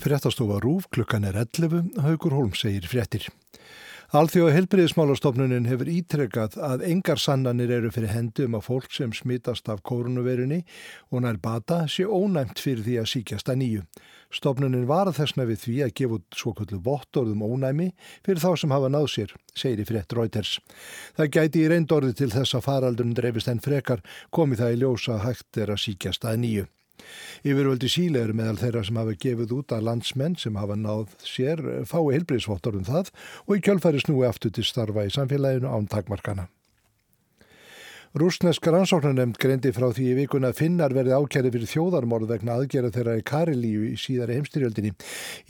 Fréttastofa Rúf klukkan er 11, Haugur Holm segir fréttir. Alþjóða helbriðismálastofnunin hefur ítrekkað að engar sannanir eru fyrir hendum að fólk sem smitast af koronavirunni og nær bata sé ónæmt fyrir því að síkjast að nýju. Stofnunin var þessna við því að gefa út svokvöldu vottorðum ónæmi fyrir þá sem hafa náð sér, segir í frétt Reuters. Það gæti í reyndorði til þess að faraldurinn dreifist enn frekar komi það í ljósa hægt er að síkjast að nýju. Yfirvöldi síle eru meðal þeirra sem hafa gefið út að landsmenn sem hafa náð sér fái heilbriðsvottor um það og í kjölfæri snúi aftur til starfa í samfélaginu án takmarkana. Rúsnesk rannsóknarnemnd greindi frá því í vikuna að finnar verði ákjæri fyrir þjóðarmorð vegna aðgerða þeirra í Karilíu í síðari heimstyrjöldinni.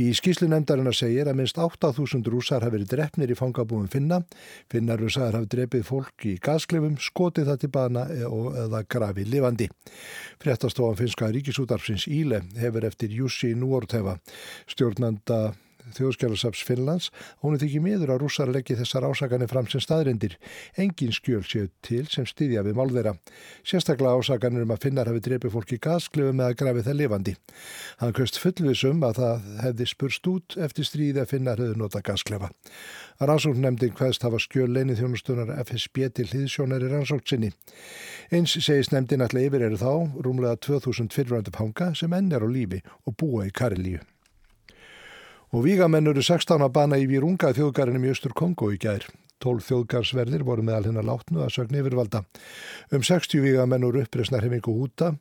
Í skíslu nefndarinn að segir að minnst 8.000 rúsar hafi verið drefnir í fangabúum finna. Finnar rúsar hafi drefið fólk í gasklefum, skotið það til bana eða grafið lifandi. Frettastofan finska ríkisútarfsins Íle hefur eftir Jussi Núortefa stjórnanda þjóðskjálasaps Finnlands hún er ekki miður að rússar leggja þessar ásakanir fram sem staðrindir. Engin skjöl séu til sem stýðja við málverða. Sérstaklega ásakanir um að finnar hafi drefið fólk í gasklöfu með að grafi það lifandi. Hann kvöst fullvisum að það hefði spurst út eftir stríði að finnar hefði nota gasklefa. Rannsókn nefndin hvaðst hafa skjöl leinið þjónustunar FSB til hlýðsjónar í rannsókn sinni. Eins segist nefndin allir yfir eru þá rúmlega 2000 fyrirvændi panga sem enn er á lífi og búa í Karilíu. Og vígamenn eru 16 að bana í Virunga þjóðgarinum í Östur Kongo í gær. 12 þjóðgarsverðir voru meðal hennar látnu að sögn yfirvalda. Um 60 vígamenn eru uppreysnar hefingu húta.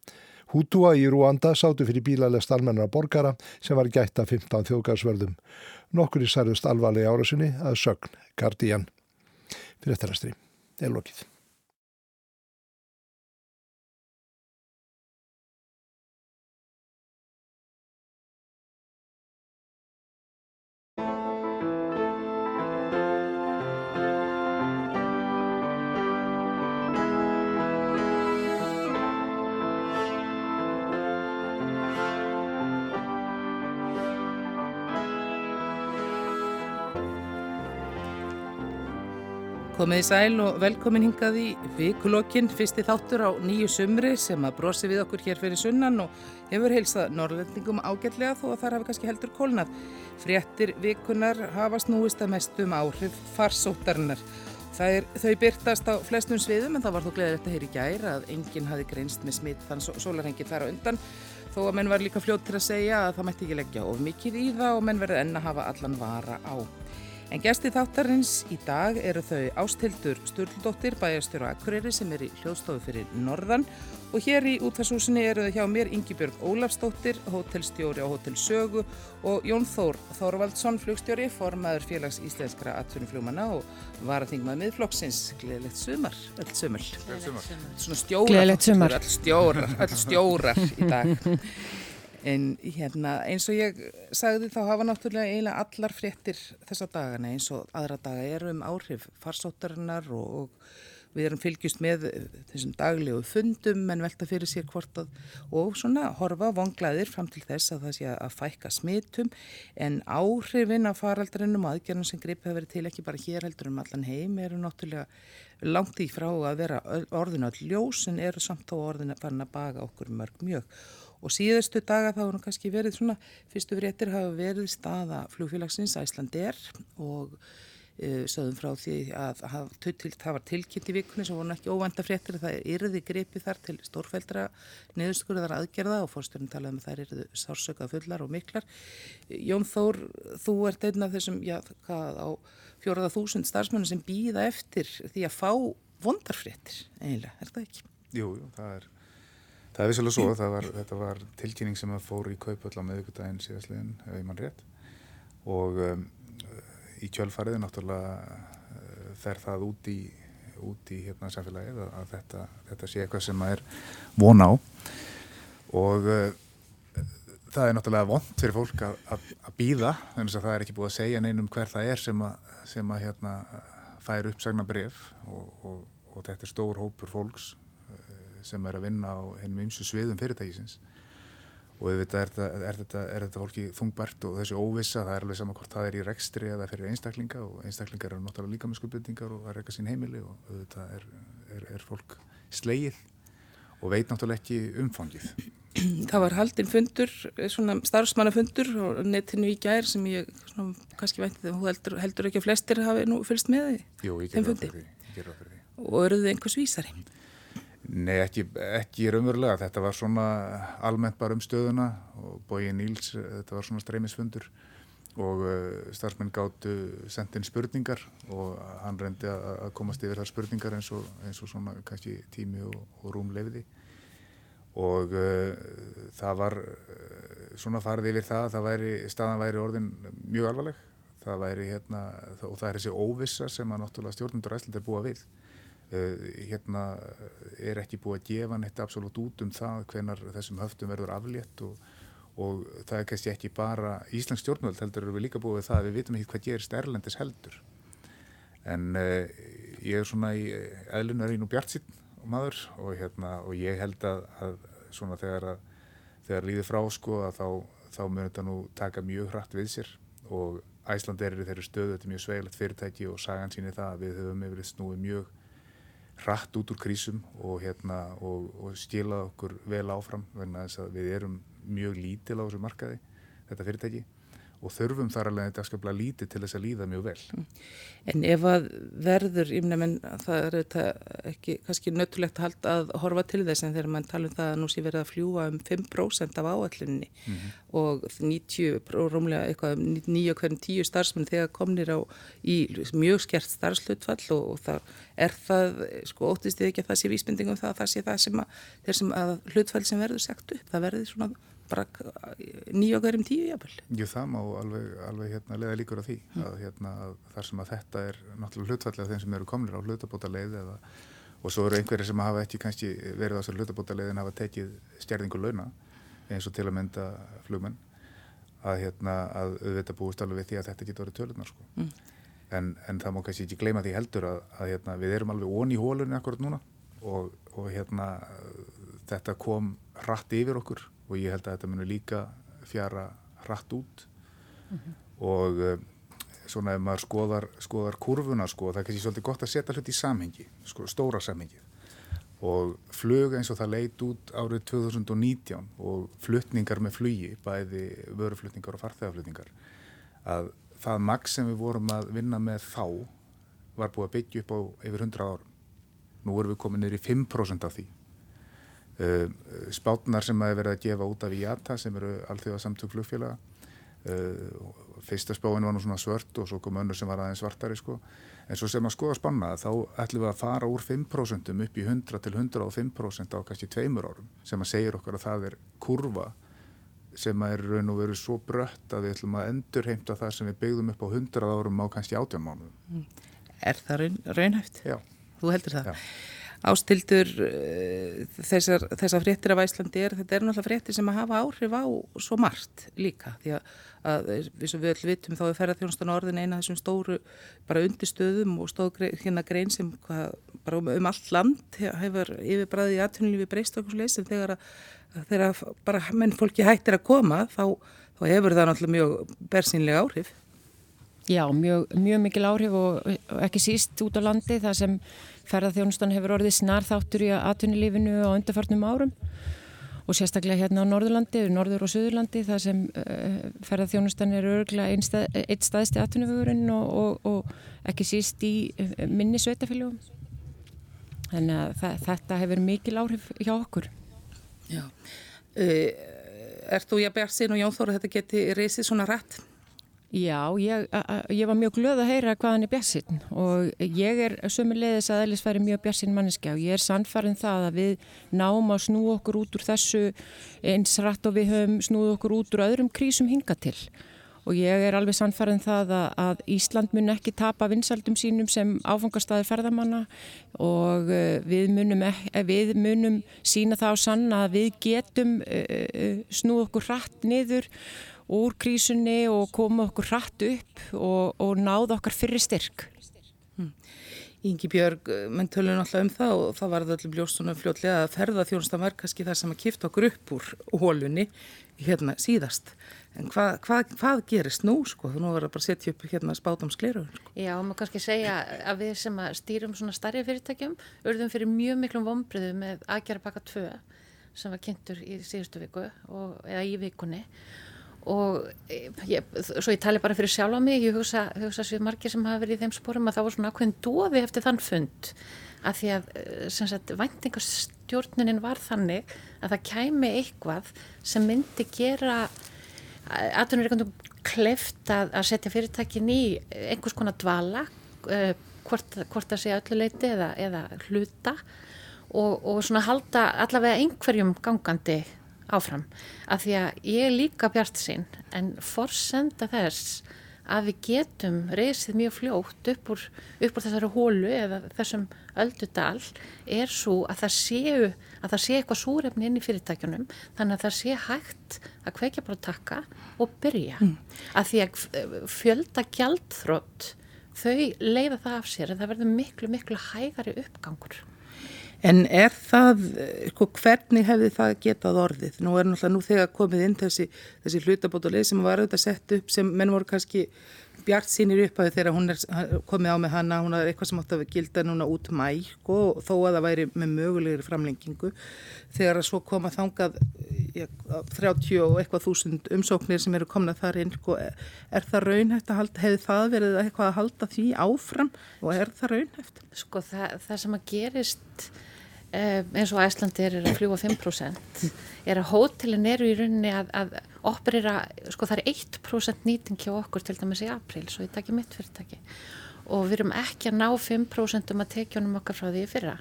Hútua í Rúanda sátu fyrir bílalest almennar borgara sem var gætt af 15 þjóðgarsverðum. Nokkur í særðust alvarlega árasunni að sögn Guardian. Fyrir eftir að Komið í sæl og velkomin hingað í vikulokkin, fyrsti þáttur á nýju sumri sem að brosi við okkur hér fyrir sunnan og hefur heilsað norrlendingum ágætlega þó að þar hafi kannski heldur kólnað. Fréttir vikunar hafa snúist að mestum áhrif farsóttarinnar. Er, þau byrtast á flestum sviðum en það var þó gleðilegt að heyra í gær að enginn hafi greinst með smitt þann sólarhengið þar á undan þó að menn var líka fljótt til að segja að það mætti ekki leggja of mikið í það og menn verði enna hafa allan vara á. En gæsti þáttarins í dag eru þau Ástildur Sturldóttir, bæjastjóru Akureyri sem er í hljóðstofu fyrir Norðan og hér í útvarsúsinni eru þau hjá mér Ingi-Björg Ólafsdóttir, hótelstjóri á Hótel Sögu og Jón Þór Þorvaldsson, flugstjóri, formaður félags íslenskra atvinnufljómana og varaþingmað miðflokksins. Gleðilegt sumar, öll sumul. Gleðilegt sumar. Svona stjóra, öll stjórar, öll stjórar í dag. En hérna, eins og ég sagði þá hafa náttúrulega eiginlega allar fréttir þessa dagana eins og aðra daga eru um áhrif farsóttarinnar og, og við erum fylgjust með þessum daglegu fundum en velta fyrir sér hvort að og svona horfa vonglaðir fram til þess að það sé að fækka smitum. En áhrifin af faraldarinnum aðgerðum sem greipið að vera til ekki bara hér heldur um allan heim eru náttúrulega langt í frá að vera orðinu all ljós en eru samt þó orðinu að fanna baga okkur mörg mjög og síðustu daga þá erum kannski verið svona, fyrstu fréttir hafa verið staða flugfélagsins Æslander og uh, sögðum frá því að, að, að það var tilkynnt í vikunni sem voru ekki óvænta fréttir að það erði gripið þar til stórfældra niðurskurðar aðgerða og fórstjórnum talaði um að þær erðu sársökað fullar og miklar. Jón Þór, þú ert einn af þessum, já, hvað á fjóraða þúsund starfsmennu sem býða eftir því að fá vondarfréttir eiginlega, er það ekki? Jú, jú, það er Það er vissulega svo, var, þetta var tilkynning sem að fóru í kaupöll á meðugudaginn síðastliðin, ef ég mann rétt. Og um, í kjölfariði náttúrulega uh, fer það út í, út í hérna samfélagið að, að þetta, þetta sé eitthvað sem er von á. Og uh, það er náttúrulega vond fyrir fólk að, að, að býða, þannig að það er ekki búið að segja neinum hver það er sem að, sem að hérna, fær uppsagna bref og, og, og þetta er stór hópur fólks sem er að vinna á hennum ymsu sviðum fyrirtækisins og þetta er, er, þetta, er þetta fólki þungbært og þessi óvissa, það er alveg saman hvort það er í rekstri eða fyrir einstaklinga og einstaklingar eru náttúrulega líka með skuldbyrtingar og það er eitthvað sín heimili og þetta er, er fólk sleið og veit náttúrulega ekki umfangið það var haldinn fundur, svona starfsmannafundur og netinu í gær sem ég svona, kannski vænti þegar þú heldur, heldur ekki að flestir hafi nú fylgst með því. Jú, ég ger það fyrir því. Og eruð þið einhvers vísari? Nei, ekki, ekki raunverulega. Þetta var svona almennt bara um stöðuna og Bói Níls, þetta var svona streymisfundur og uh, starfsmenn gáttu sendin spurningar og hann reyndi að komast yfir þar spurningar eins og, eins og svona kannski tími og, og rúm lefiði og uh, það var svona farið yfir það það væri, staðan væri orðin mjög alvarleg. Það væri hérna og það er þessi óvissa sem að náttúrulega stjórnundur æsland er búa við hérna er ekki búið að gefa neitt absolutt út um það hvenar þessum höftum verður aflétt og, og það er kannski ekki bara Íslands stjórnvöld heldur eru við líka búið við það að við vitum ekki hvað gerist Erlendis heldur. En ég er svona í eðlunar í nú bjart sín maður og, hérna, og ég held að, að svona þegar að þegar líði frá sko að þá, þá mun þetta nú taka mjög hratt við sér og Æsland er í þeirri stöðu, þetta er mjög sveilegt fyrirtæki og sagan síni það að við höfum yfirleitt snúið mjög hratt út úr krísum og, hérna, og, og stílað okkur vel áfram þess að við erum mjög lítil á þessu markaði, þetta fyrirtæki og þurfum þar alveg þetta skapla lítið til þess að líða mjög vel. Mm. En ef að verður, ég menn það er þetta ekki kannski nöttulegt að horfa til þess en þegar mann tala um það að nú sé verið að fljúa um 5% af áallinni mm -hmm. og 90, rómlega eitthvað, 9 hverjum 10 starfsmenn þegar komnir á í mjög skert starfslutfall og, og það er það, sko óttist þið ekki að það sé vísbendingum það að það sé það sem að, sem að hlutfall sem verður sagt upp, það verður svona bara nýja hverjum tíu jafnvel. Jú það má alveg, alveg hérna, leða líkur á því mm. að, hérna, þar sem að þetta er náttúrulega hlutfallið þeim sem eru komnir á hlutabóta leið eða, og svo eru einhverjir sem hafa ekki kannski verið á þessar hlutabóta leið en hafa tekið stjærðingu launa eins og til að mynda flugmenn að, hérna, að auðvitað búist alveg við því að þetta getur verið tölunar sko. Mm. En, en það má kannski ekki gleyma því heldur að, að hérna, við erum alveg ón í hólunni akkurat núna og, og hérna þetta kom rætt yfir okkur og ég held að þetta munir líka fjara hratt út. Mm -hmm. og uh, svona ef maður skoðar, skoðar kurvuna sko, það er kannski svolítið gott að setja hlut í samhengi, sko, stóra samhengi og flög eins og það leit út árið 2019 og fluttningar með flugi, bæði vöruflutningar og farþegarflutningar að það maks sem við vorum að vinna með þá var búið að byggja upp á yfir 100 árum. Nú erum við komið niður í 5% af því spátnar sem að verið að gefa út af IATA sem eru allþjóða samtök flugfélaga uh, fyrsta spáin var nú svona svört og svo kom önnur sem var aðeins svartari sko. en svo sem að skoða spanna þá ætlum við að fara úr 5% upp í 100 til 105% á kannski tveimur árum sem að segja okkar að það er kurva sem að er raun og veru svo brött að við ætlum að endur heimta það sem við byggðum upp á 100 árum á kannski 18 mánuðum mm. Er það raun, raunhæft? Já. Þú heldur það? Já ástildur uh, þessar, þessar fréttir af Æslandi er, þetta er náttúrulega fréttir sem að hafa áhrif á svo margt líka því að, að við sem við öll vitum þá er ferðarþjónustan orðin eina þessum stóru bara undirstöðum og stóð hérna grein sem hvað, bara um, um allt land hefur yfirbræðið í aðtunulífi breyst okkur sleysin þegar að þegar bara menn fólki hættir að koma þá, þá hefur það náttúrulega mjög bersýnlega áhrif. Já, mjög, mjög mikil áhrif og, og ekki síst út á landi þar sem ferðarþjónustan hefur orðið snar þáttur í aðtunilífinu á undarfarnum árum og sérstaklega hérna á Norðurlandi, Norður og Suðurlandi þar sem uh, ferðarþjónustan er örgulega einn stað, staðsti aðtunivögurinn og, og, og ekki síst í uh, minni sveitaféljum. Þannig að það, þetta hefur mikil áhrif hjá okkur. Já. Uh, er þú, ég bært sín og Jón Þóra, þetta geti reysið svona rætt? Já, ég, ég var mjög glöð að heyra hvað hann er bjassinn og ég er sömulegðis að Ellis væri mjög bjassinn manneski og ég er sannfarinn það að við náum að snú okkur út úr þessu eins rætt og við höfum snúð okkur út úr öðrum krísum hinga til. Og ég er alveg sannfarinn það að, að Ísland mun ekki tapa vinsaldum sínum sem áfangastæðir ferðamanna og uh, við munum, ekki, við munum sína það á sanna að við getum uh, snúð okkur rætt niður úr krísunni og koma okkur hratt upp og, og náða okkar fyrir styrk. Hmm. Íngi Björg, menn tölur náttúrulega um það og það var það allir bljóstunum fljótlega að ferða þjónustan var kannski það sem að kipta okkur upp úr hólunni hérna síðast. En hvað, hvað, hvað gerist nú sko? Þú nú verður bara að setja upp hérna spátum skleruður. Sko. Já, maður kannski segja að við sem að stýrum svona starri fyrirtækjum urðum fyrir mjög miklum vombriðu með aðgerra baka tvöða sem var kynntur í síðustu viku og, eða í vikunni og ég, svo ég tali bara fyrir sjálf á mig, ég hugsa, hugsa sér margir sem hafa verið í þeim spórum að það var svona ákveðin dóði eftir þann fund. Að því að sagt, væntingastjórnunin var þannig að það kæmi eitthvað sem myndi gera aðtunurreikundum kleft að, að setja fyrirtækin í einhvers konar dvala uh, hvort, hvort það sé ölluleiti eða, eða hluta og, og svona halda allavega einhverjum gangandi áfram. Af því að ég er líka bjart sín en forsenda þess að við getum reysið mjög fljótt upp úr, upp úr þessari hólu eða þessum öldudal er svo að það séu að það sé eitthvað súrefni inn í fyrirtækjunum þannig að það sé hægt að kveikja bara takka og byrja. Mm. að því að fjölda gjaldþrótt þau leiða það af sér að það verður miklu miklu hægari uppgangur En er það, sko, hvernig hefði það getað orðið? Nú er náttúrulega nú þegar komið inn þessi, þessi hlutabótuleg sem var auðvitað sett upp sem menn voru kannski bjart sínir upp að þegar hún er komið á með hana, hún er eitthvað sem átt að gilda núna út mæ sko, og þó að það væri með mögulegri framlengingu. Þegar að svo koma þangað ja, 30 og eitthvað þúsund umsóknir sem eru komnað þar inn, sko, er það raunhæft að halda, hefði það verið eitthvað að halda því áfram og er það raunhæft? Sko það, það sem að gerist Eh, eins og Æslandi er að fljúa 5% er að hótelin eru í rauninni að, að operera, sko það er 1% nýting hjá okkur til dæmis í april svo ég takki mitt fyrirtæki og við erum ekki að ná 5% um að tekjunum okkar frá því fyrra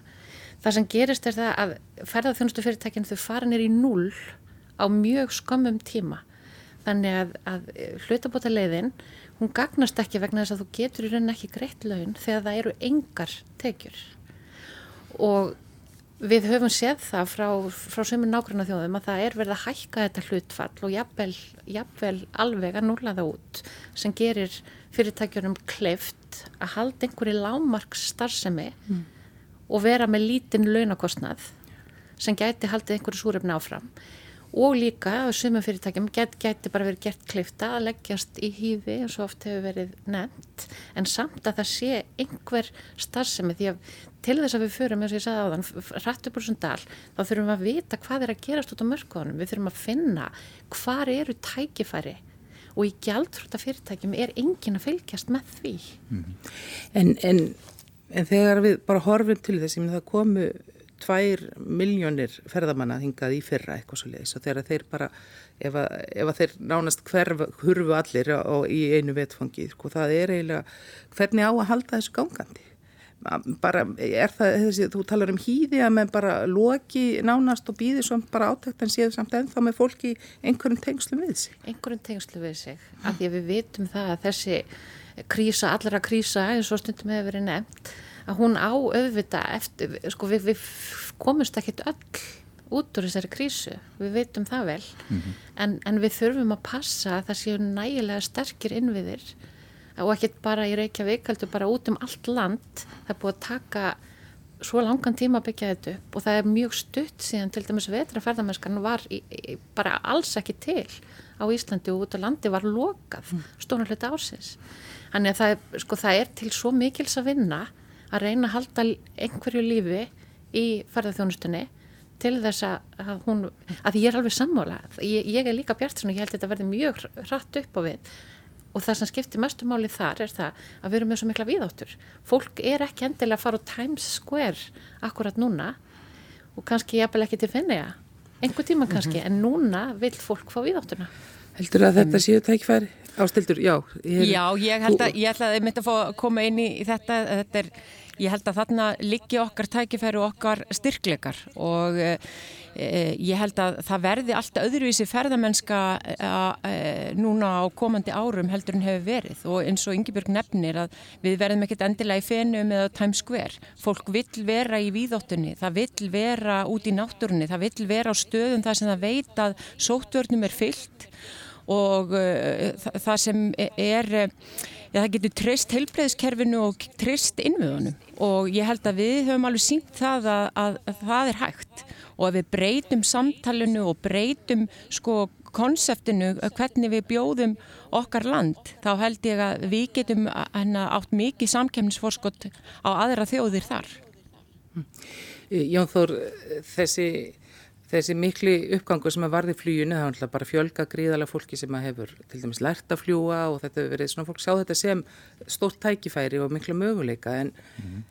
það sem gerist er það að ferðarþjónustu fyrirtækinn þau fara nýr í null á mjög skömmum tíma. Þannig að, að hlutabóta leiðin hún gagnast ekki vegna þess að þú getur í rauninni ekki greitt laun þegar það eru engar tekjur. Og Við höfum séð það frá, frá sömur nákvæmna þjóðum að það er verið að hækka þetta hlutfall og jafnvel, jafnvel alveg að núla það út sem gerir fyrirtækjunum kleift að halda einhverju lámarks starfsemi mm. og vera með lítinn launakostnað sem gæti haldið einhverju súrefni áfram og líka að sumum fyrirtækjum get, geti bara verið gert klifta að leggjast í eins og oft hefur verið nefnt. En samt að það sé einhver starfsemi því að til þess að við förum eins og ég sagði á þann rætt upp úr svona dal þá þurfum við að vita hvað er að gerast út á mörkunum við þurfum að finna hvað eru tækifæri. Og í gjaldfrúta fyrirtækjum er engin að fylgjast með því. Mm -hmm. en, en, en þegar við bara horfum til þess að það komu tvær miljónir ferðamanna hingað í fyrra eitthvað svo leiðis og þegar þeir bara ef að, ef að þeir nánast hverf hurfu allir á, í einu vetfangi sko það er eiginlega hvernig á að halda þessu gangandi? Bara er það þessi, þú talar um hýði að með bara loki nánast og býði svo bara átækt en séu samt ennþá með fólki einhverjum tengslu við sig? Einhverjum tengslu við sig af því að við vitum það að þessi krísa, allra krísa eins og stundum hefur verið nefnt að hún á auðvita eftir, sko við, við komumst ekkit öll út úr þessari krísu, við veitum það vel mm -hmm. en, en við þurfum að passa að það séu nægilega sterkir innviðir og ekkit bara í Reykjavík heldur bara út um allt land það er búið að taka svo langan tíma að byggja þetta upp og það er mjög stutt síðan til dæmis vetraferðamennskan var í, í, bara alls ekki til á Íslandi og út á landi var lokað mm. stóna hluti ásins þannig að það er, sko, það er til svo mikils að vinna að reyna að halda einhverju lífi í ferðarþjónustunni til þess að hún, að ég er alveg sammála, ég, ég er líka bjart og ég held að þetta verði mjög hratt upp á við og það sem skiptir mestumáli þar er það að við erum með svo mikla viðáttur fólk er ekki endilega að fara á Times Square akkurat núna og kannski ég eppil ekki til finna einhver tíma kannski, mm -hmm. en núna vil fólk fá viðáttuna Heldur að þetta séu tækfæri? Ástildur, já. Ég já, ég held að, ég held að ég myndi að fá að koma inn í þetta, þetta er, ég held að þarna liggi okkar tækifæri og okkar styrkleikar og e, ég held að það verði alltaf öðruvísi ferðamennska e, núna á komandi árum heldur en hefur verið og eins og Yngibjörg nefnir að við verðum ekkert endilega í fenum eða Times Square. Fólk vill vera í víðóttunni, það vill vera út í náttúrunni, það vill vera á stöðum þar sem það veit að sóttvörnum er fyllt og uh, það sem er, já það getur treyst heilbreyðskerfinu og treyst innviðunum. Og ég held að við höfum alveg sínt það að, að, að það er hægt. Og að við breytum samtalenu og breytum sko konseptinu hvernig við bjóðum okkar land. Þá held ég að við getum átt mikið samkemnisforskott á aðra þjóðir þar. Jón Þór, þessi þessi mikli uppgangu sem að varði flýjunu, það er alltaf bara fjölga gríðalega fólki sem að hefur til dæmis lært að fljúa og þetta hefur verið svona fólk sjá þetta sem stórt tækifæri og miklu möguleika en mm.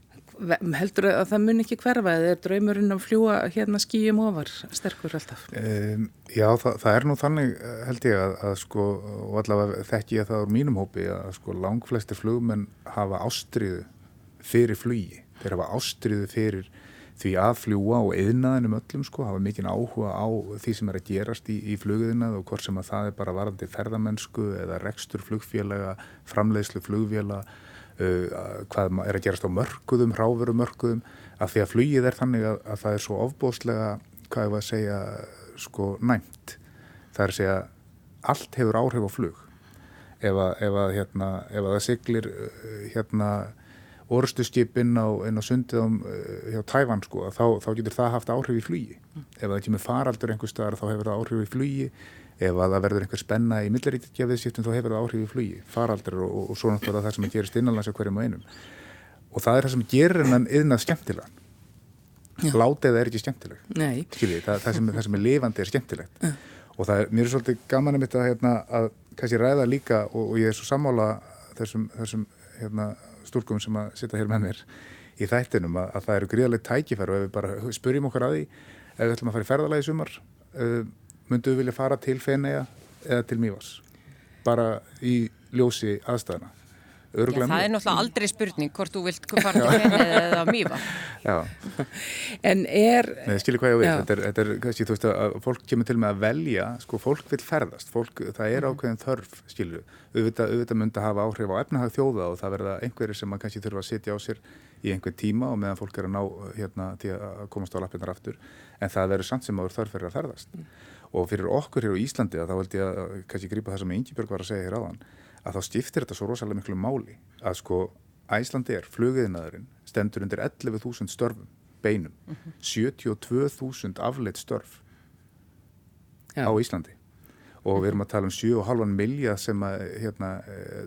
heldur að það mun ekki hverfa eða er draumurinn að fljúa hérna skýjum ofar sterkur alltaf? Um, já, það, það er nú þannig held ég að, að sko, og allavega þekk ég það á mínum hópi að sko langflestir flugmenn hafa ástriðu fyrir flugi, þeir hafa ástriðu fyrir því að fljúa og eðnaðinum öllum sko, hafa mikinn áhuga á því sem er að gerast í, í fluguðinað og hvort sem að það er bara varandi ferðamennsku eða rekstur flugfélaga, framleiðslu flugfélaga, uh, hvað er að gerast á mörguðum, ráveru mörguðum, af því að flugið er þannig að, að það er svo ofbóðslega, hvað var að segja, sko næmt. Það er að segja, allt hefur áhrif á flug. Ef að, ef að, hérna, ef að það siglir hérna orustu skip inn á, á sundið um, hjá Tævan sko, þá, þá getur það haft áhrif í flugi. Mm. Ef það kemur faraldur einhver staðar þá hefur það áhrif í flugi, ef það verður einhver spenna í milliríkjaviðsýttum þá hefur það áhrif í flugi, faraldur og, og, og svo náttúrulega það sem gerist innanlands á hverjum og einum. Og það er það sem gerir hennan yðnað skemmtilegan. Látið er ekki skemmtileg. Skiljið, það, það, sem, það sem er lifandi er skemmtilegt. Ja. Og það er, mér er svolítið gaman að, hérna, að kannski ræða líka og, og ég er svo sammála þessum, þessum hérna, stúrkum sem að sitta hér með mér í þættinum að, að það eru gríðarlega tækifæri og ef við bara spurjum okkar að því ef við ætlum að fara í ferðalagi sumar uh, myndu við vilja fara til Feneiga eða til Mívas bara í ljósi aðstæðana Já, það er náttúrulega aldrei spurning hvort þú vilt fara til Feneiga eða Míva Já. En er Nei, skilur hvað ég veit, þetta er, þetta er kannski, þú veist að fólk kemur til með að velja sko, fólk vil ferðast, fólk, það er ákveðin þörf skilur, auðvitað, auðvitað myndi að hafa áhrif á efnahag þjóða og það verða einhverjir sem kannski þurfa að sitja á sér í einhver tíma og meðan fólk er að ná hérna til að komast á lappinnar aftur. En það verður samt sem áður þörf fyrir að ferðast. Mm. og fyrir okkur hér á Íslandi að þá held ég að kannski grípa það sem Ingebjörg var að segja hér áðan að þá stiftir þetta svo rosalega miklu máli að sko Æslandi er flugiðnaðurinn stendur undir 11.000 störfum beinum, mm -hmm. 72.000 afleitt störf Já. á Íslandi og við erum að tala um 7,5 miljard sem að, hérna,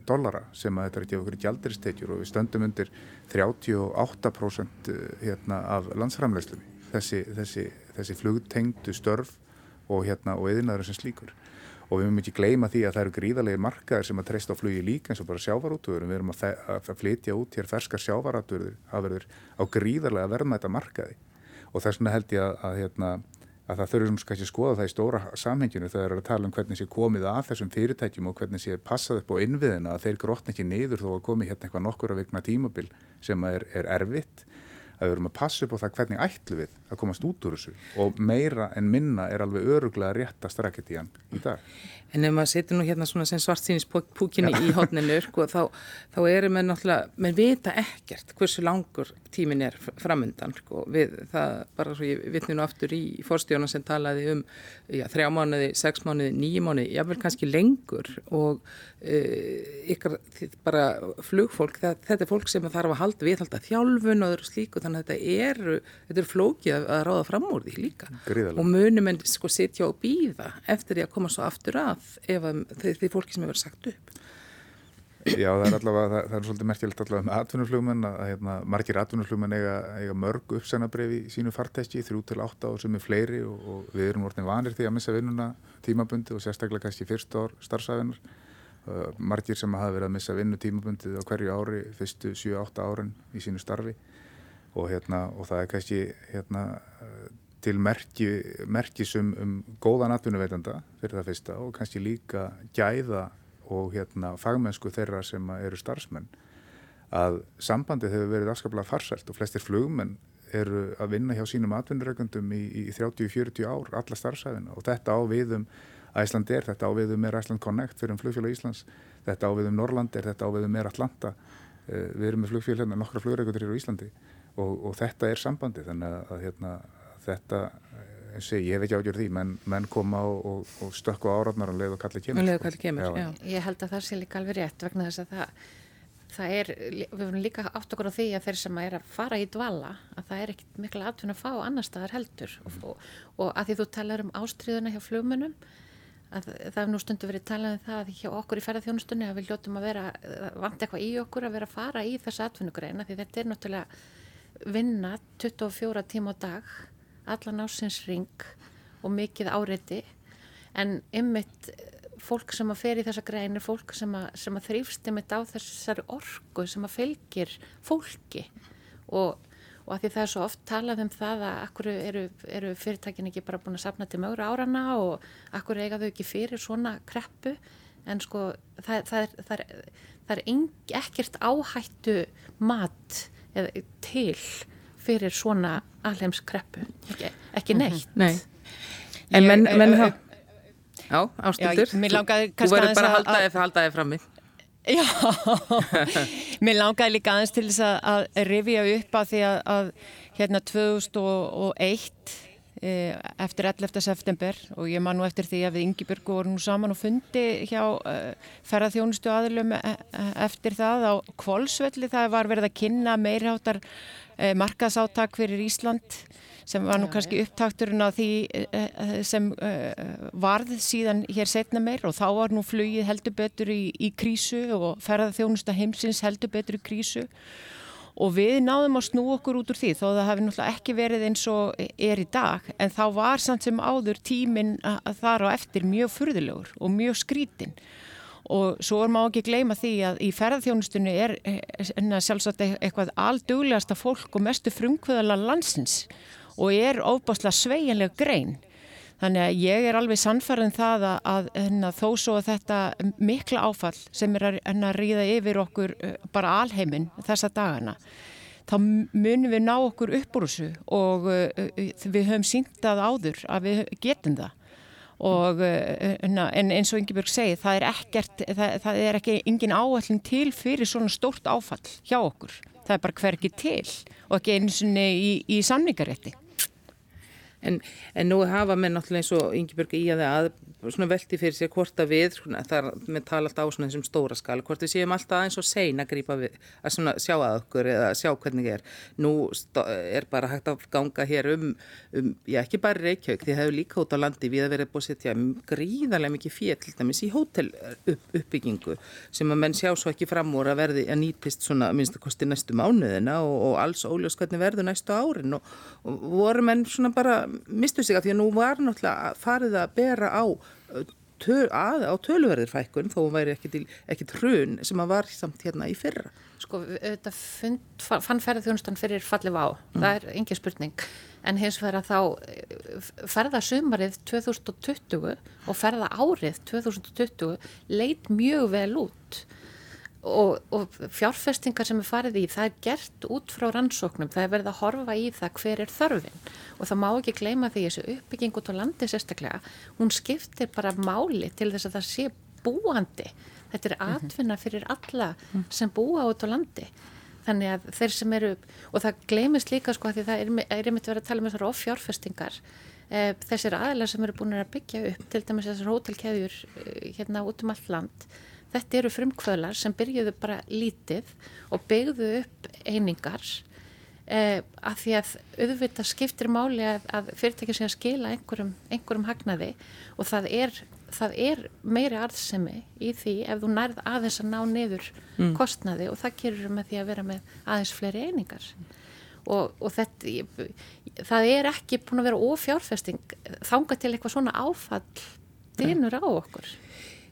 dollara sem að þetta er ekki af okkur gjaldiristekjur og við stöndum undir 38% hérna, af landsframlegslu þessi, þessi, þessi flugtengdu störf og, hérna, og eðinaður sem slíkur og við mögum ekki gleyma því að það eru gríðarlega markaðir sem að treysta á flugi líka eins og bara sjávarútuður við erum að, að flytja út hér ferskar sjávarútuður á gríðarlega verðmæta markaði. Og þess vegna held ég að, að, hérna, að það þurfum kannski að skoða það í stóra samhenginu þegar það er að tala um hvernig sé komið að þessum fyrirtækjum og hvernig sé passað upp á innviðina að þeir grótna ekki niður þó að komi hérna eitthvað nokkur að vikna tímabil sem er, er erfitt að við erum að passa upp á það hvernig ætlu við að komast út úr þessu og meira en minna er alveg öruglega réttast rækket í hann í dag. En ef maður setur nú hérna svona sem svartsýnispúkinni í hodninu, sko, þá, þá erum við náttúrulega, menn vita ekkert hversu langur tímin er framundan, sko, við það, bara svo ég vitni nú aftur í fórstjóna sem talaði um, já, þrjá mánuði, sex mánuði, nýju mánuði, jável kannski lengur og uh, ykkar, bara flugfólk, það, þetta er fólk sem þarf að halda við, halda þjálfun og öðru slíku, þannig að þetta eru, þetta eru flókið að, að ráða fram úr því líka. Gríðalega. Og munum en sko sitja og býða eftir því að koma svo aftur að ef því, fólki sem hefur sagt upp. Já, það er allavega, það, það er svolítið merkilegt allavega með atvinnuflugmenn að hérna, margir atvinnuflugmenn eiga, eiga mörg uppsænabref í sínu fartæski, þrjú til átta og sem er fleiri og, og við erum orðin vanir því að missa vinnuna tímabundi og sérstaklega kannski fyrst ár starfsæfinar uh, margir sem hafa verið að missa vinnu tímabundið á hverju ári, fyrstu 7-8 árin í sínu starfi. Og, hérna, og það er kannski hérna til merki, merkis um, um góðan atvinnuveitanda fyrir það fyrsta og kannski líka gæða og hérna, fagmennsku þeirra sem eru starfsmenn. Að sambandið hefur verið afskaplega farsælt og flestir flugmenn eru að vinna hjá sínum atvinnureikundum í, í 30-40 ár, alla starfsæðina og þetta á viðum Æsland er, þetta á viðum er Æsland Connect fyrir um flugfjöla Íslands, þetta á viðum Norrland er, þetta á viðum er Atlanta, eh, við erum með flugfjöla hérna, nokkra flugreikundir hér á Íslandi og, og þetta er sambandið. Þannig að, hérna, þetta eins og ég hef ekki ágjörð því, menn, menn koma og, og, og stökku áraðnar og leið og kalli kemur. Og leið og kalli kemur, já. já. Ég held að það sé líka alveg rétt vegna þess að það, það er, við erum líka átt okkur á því að þeir sem er að fara í dvala, að það er ekkit miklu aðtun að fá annar staðar heldur mm. og, og að því þú talar um ástriðuna hjá flugmunum, að það er nú stundu verið talað um það hjá okkur í ferðarþjónustunni að við hljóttum að vera, vant eitthvað í okkur að vera að fara í þessa atvinnugreina því þetta er náttúrulega vinna 24 tíma á dag allan ásins ring og mikið áreiti en ymmit fólk sem að fer í þessa grein er fólk sem að, að þrýfst ymmit á þessari orgu sem að fylgir fólki. Og, og að því það er svo oft talað um það að akkur eru, eru fyrirtækin ekki bara búin að sapna til mögur árana og akkur eiga þau ekki fyrir svona kreppu? En sko það, það er, það er, það er eng, ekkert áhættu mat eða, til fyrir svona alheimskreppu, ekki, ekki mhm. neitt. Nei, en menn, menn það, já, ástildur, þú verður bara að halda þig frammi. Já, mér langaði líka aðeins til þess að rifja upp að því að, að hérna 2001 Eh, eftir 11. september og ég man nú eftir því að við Ingeborg vorum nú saman og fundi hjá uh, ferðarþjónustu aðlum e eftir það á Kvolsvelli það var verið að kynna meirháttar markaðsáttak fyrir Ísland sem var nú kannski upptakturinn á því uh, sem varð síðan hér setna meir og þá var nú flugið heldur betur í, í krísu og ferðarþjónustu heimsins heldur betur í krísu. Og við náðum að snú okkur út úr því þó það hefði náttúrulega ekki verið eins og er í dag en þá var samt sem áður tíminn þar á eftir mjög furðilegur og mjög skrítin og svo er maður ekki að gleyma því að í ferðarþjónustunni er sjálfsagt e-, eitthvað alduglegasta fólk og mestu frumkvöðala landsins og er óbáslega sveiginlega grein Þannig að ég er alveg sannfærið það að, að, að hérna, þó svo að þetta mikla áfall sem er að, að ríða yfir okkur uh, bara alheiminn þessa dagana, þá munum við ná okkur upp úr þessu og uh, við höfum síntað áður að við getum það. Og, hérna, en eins og Ingebjörg segi, það er, ekkert, það, það er ekki engin áallin til fyrir svona stórt áfall hjá okkur. Það er bara hverkið til og ekki eins og í, í samningarétti. En, en nú hafa menn náttúrulega eins og Ingeborg í að það svona velti fyrir sér hvort að við, svona, það er með tala alltaf á svona þessum stóra skala, hvort við séum alltaf eins og sein að grípa við, að svona sjá að okkur eða sjá hvernig er. Nú er bara hægt að ganga hér um, um já ekki bara Reykjavík, því það hefur líka út á landi við að vera búið að setja gríðarlega mikið fél, til dæmis í hótel upp, uppbyggingu sem að menn sjá svo ekki fram úr að verði að nýtist svona minnstakosti næstu mánuðina og, og alls óljós hvernig verður næstu árin og, og voru menn svona bara mistu sig að því að nú var náttúrulega farið að bera á töl, að, á töluverðir fækkun þó væri ekki trun sem að var samt hérna í fyrra. Sko þetta fann ferðarþjónustan fyrir fallið á, mm. það er engin spurning en hins vegar þá eh, ferða sumarið 2020 og ferða árið 2020 leit mjög vel út og, og fjárfestingar sem er farið í það er gert út frá rannsóknum. Það er verið að horfa í það hver er þörfin. Og það má ekki gleyma því þessu uppbygging út á landi sérstaklega hún skiptir bara máli til þess að það sé búandi. Þetta er mhm. atvinna fyrir alla mhm. sem búa út á landi. Þannig að þeir sem eru og það gleymist líka sko að því það er, er einmitt verið að tala um þessar offjárfestingar. Eh, þessir aðlar sem eru búin að byggja upp til dæmis þessar hótelkeðjur eh, hérna út um allt land Þetta eru frumkvölar sem byrjuðu bara lítið og byggðu upp einingar eh, að því að auðvitað skiptir máli að, að fyrirtækja sé að skila einhverjum, einhverjum hagnaði og það er, það er meiri arðsemi í því ef þú nærð aðeins að ná niður mm. kostnaði og það gerur með því að vera með aðeins fleiri einingar. Og, og þetta, það er ekki búin að vera ófjárfesting þánga til eitthvað svona áfall dynur á okkur.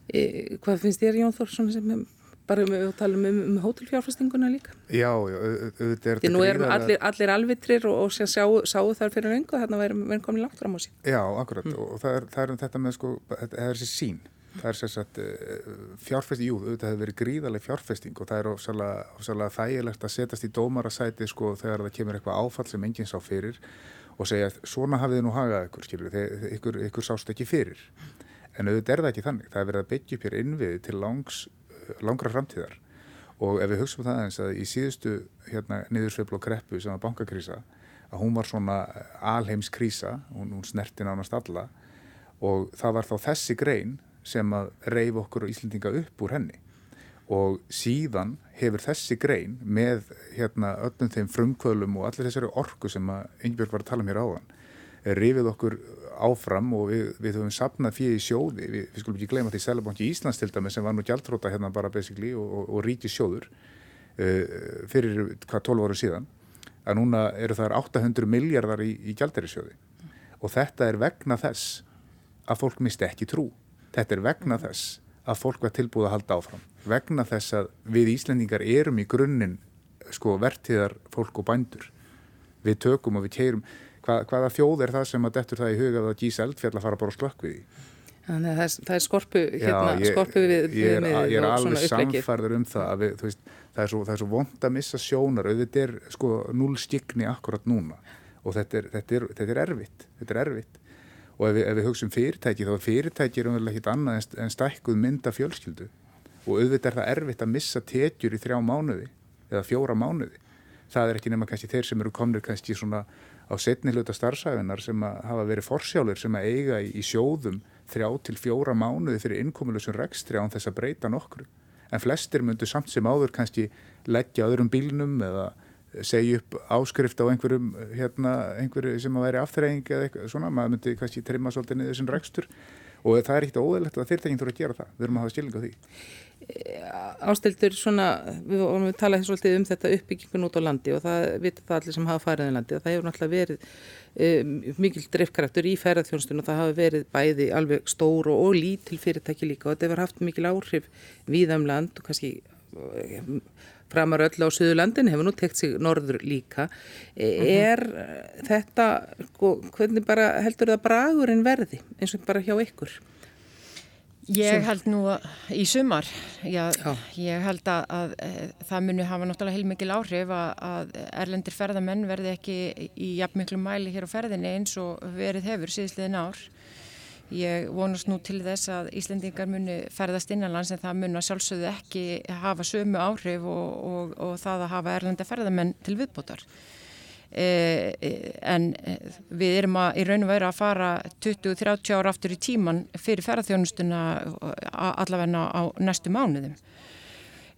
E, hvað finnst þér Jón Þórsson sem bara um, við talum um, um hótelfjárfestinguna líka? Já, auðvitað er þetta Nú erum allir, allir alvitrir og, og sáu, sáu þar fyrir öngu og þarna verðum við komin langt fram á sín. Já, akkurat mm. og það er, það er um þetta með sko, það er þessi sín það er sérsagt eh, fjárfesting, jú, auðvitað hefur verið gríðarlega fjárfesting og það er ofsalega þægilegt að setjast í dómarasæti sko þegar það kemur eitthvað áfall sem enginn sá fyrir og segja svona hafið þið nú hagað ykkur, skilur, ykkur, ykkur sást ekki fyrir en auðvitað er það ekki þannig. Það er verið að byggja upp hér innviði til langs, eh, langra framtíðar. Og ef við hugsaum það eins að í síðustu hérna, niðursveiflu og kreppu sem var bankakrísa að hún var svona alheimskrísa, hún, hún snerti nánast alla. Og það var þá þessi grein sem að reyf okkur og Íslendinga upp úr henni. Og síðan hefur þessi grein með hérna öllum þeim frumkvölum og allir þessari orku sem að Ingebjörg var að tala um hér áðan reyfið okkur áfram og við, við höfum sapnað fyrir í sjóði, við, við skulum ekki gleyma því Sælabanki Íslands til dæmi sem var nú gjaldróta hérna bara basically og, og, og ríkis sjóður uh, fyrir hvað 12 ára síðan að núna eru það 800 miljardar í, í gjaldæri sjóði og þetta er vegna þess að fólk misti ekki trú. Þetta er vegna mm. þess að fólk var tilbúið að halda áfram. Vegna þess að við Íslendingar erum í grunninn sko vertiðar fólk og bændur. Við tökum og við keirum. Hva, hvaða þjóð er það sem að dettur það í huga að gísa eldfjall að fara bara og slökk við því? Þannig að það er, það er skorpu, hérna, Já, ég, skorpu við, við ég er, ég er alveg samfærður um það að við, veist, það er svo, svo vond að missa sjónar. Auðvitað er sko núl stikni akkurat núna. Og þetta er, þetta er, þetta er erfitt þetta er erfitt. Og ef við, ef við hugsim fyrirtæki þá er fyrirtæki umverulega ekkit annað en, en stækkuð mynda fjölskyldu. Og auðvitað er það erfitt að missa tekjur í þrjá mánuði eða fjóra mánuði. Það er ekki nema kannski þeir sem eru komnir kannski svona á setni hluta starfsæfinar sem hafa verið forsjálfur sem að eiga í, í sjóðum þrjá til fjóra mánuði fyrir innkomulegsum rekstri án þess að breyta nokkru. En flestir myndu samt sem áður kannski leggja öðrum bílnum eða segja upp áskrift á einhverjum hérna, einhverju sem að væri afturreying eða eitthvað svona, maður myndi kannski trimma svolítið niður sem rekstur. Og það er ekkert óðurlegt að fyrirtækinn þurfa að gera það, við erum að hafa skilning á því Ástildur svona, við vorum að tala svolítið um þetta uppbyggingun út á landi og það vitur það allir sem hafa farið í landi og það hefur náttúrulega verið um, mikil driftkaraktur í ferðarþjónstun og það hafa verið bæði alveg stór og, og lítil fyrirtæki líka og þetta hefur haft mikil áhrif viðam land og kannski framar öll á Suðurlandin hefur nú tekt sig norður líka e, mhm. er mm -hmm. þetta sko, hvernig bara heldur það bragurinn verði eins og bara hjá ykkur Ég held nú í sumar já, já. ég held að, að, að það muni hafa náttúrulega heilmikil áhrif að, að erlendir ferðamenn verði ekki í jafnmiklu mæli hér á ferðinni eins og verið hefur síðsliðin ár Ég vonast nú til þess að Íslendingar muni ferðast innanlands en það muni að sjálfsögðu ekki hafa sömu áhrif og, og, og það að hafa erlenda ferðamenn til viðbótar. E, e en við erum að, í raun og veru að fara 20-30 ára aftur í tíman fyrir ferðarþjónustuna allavegna á næstu mánuðum.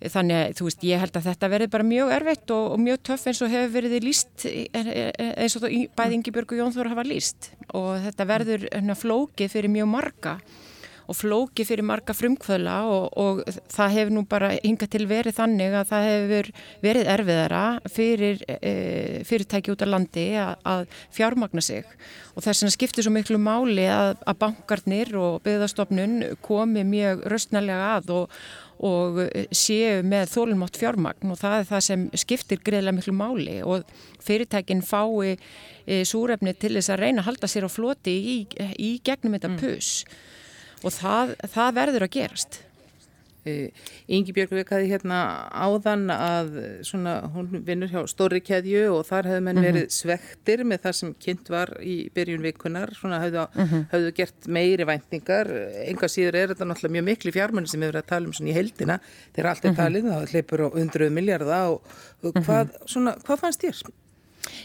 Þannig þú veist ég held að þetta verði bara mjög erfitt og, og mjög töff eins og hefur verið líst eins og bæði Ingi-Björg og Jón Þóra hafa líst og þetta verður hérna, flókið fyrir mjög marga og flókið fyrir marga frumkvöla og, og það hefur nú bara hingað til verið þannig að það hefur verið erfiðara fyrir e, fyrirtæki út af landi að, að fjármagna sig. Og þess að skiptir svo miklu máli að, að bankarnir og byggðastofnun komi mjög röstnælega að og og séu með þólumótt fjármagn og það er það sem skiptir greiðlega miklu máli. Og fyrirtækinn fái e, súrefni til þess að reyna að halda sér á floti í, í gegnum þetta mm. Og það, það verður að gerast. Yngi Björg vekaði hérna áðan að svona, hún vinnur hjá stóri keðju og þar hefðu menn mhm. verið svektir með það sem kynnt var í byrjun vikunar, svona hefðu, mhm. -huh. hefðu gert meiri væntingar, enga síður er þetta náttúrulega mjög miklu fjármenni sem við verðum að tala um svona í heldina, þegar allt er uh mhm. -huh. talið, það hleypur á 100 miljardar og hvað, svona, hvað fannst þér?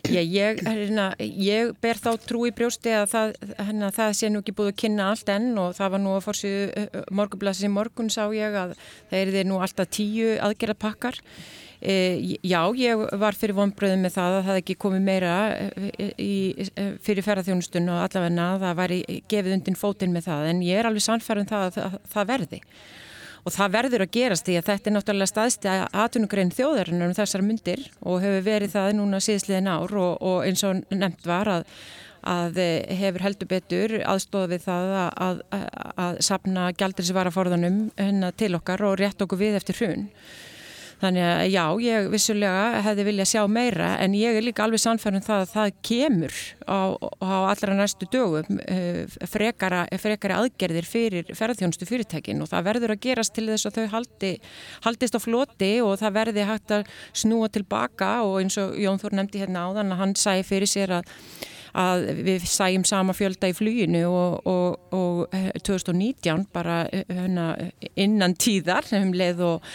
Já, ég, hérna, ég ber þá trú í brjósti að það, hérna, það sé nú ekki búið að kynna allt enn og það var nú að fórsið morgunblassi morgun sá ég að það er þið nú alltaf tíu aðgerðapakkar. E, já, ég var fyrir vonbröðum með það að það ekki komið meira í, fyrir ferðarþjónustun og allavegna að það væri gefið undir fótinn með það en ég er alveg sannfærið um það að það verði og það verður að gerast því að þetta er náttúrulega staðsti aðtunugrein þjóðarinnar um þessar myndir og hefur verið það núna síðsliðin ár og, og eins og nefnt var að, að hefur heldur betur aðstofið við það að, að, að sapna gældrisvaraforðanum hérna til okkar og rétt okkur við eftir hrun. Þannig að já, ég vissulega hefði viljað sjá meira en ég er líka alveg sannfærið um það að það kemur á, á allra næstu dögum uh, frekara, frekari aðgerðir fyrir ferðarþjónustu fyrirtækin og það verður að gerast til þess að þau haldi, haldist á floti og það verði hægt að snúa tilbaka og eins og Jón Þór nefndi hérna áðan að hann sæði fyrir sér að að við sæjum sama fjölda í fluginu og, og, og 2019 eh, bara eh, hérna, innan tíðar um leið og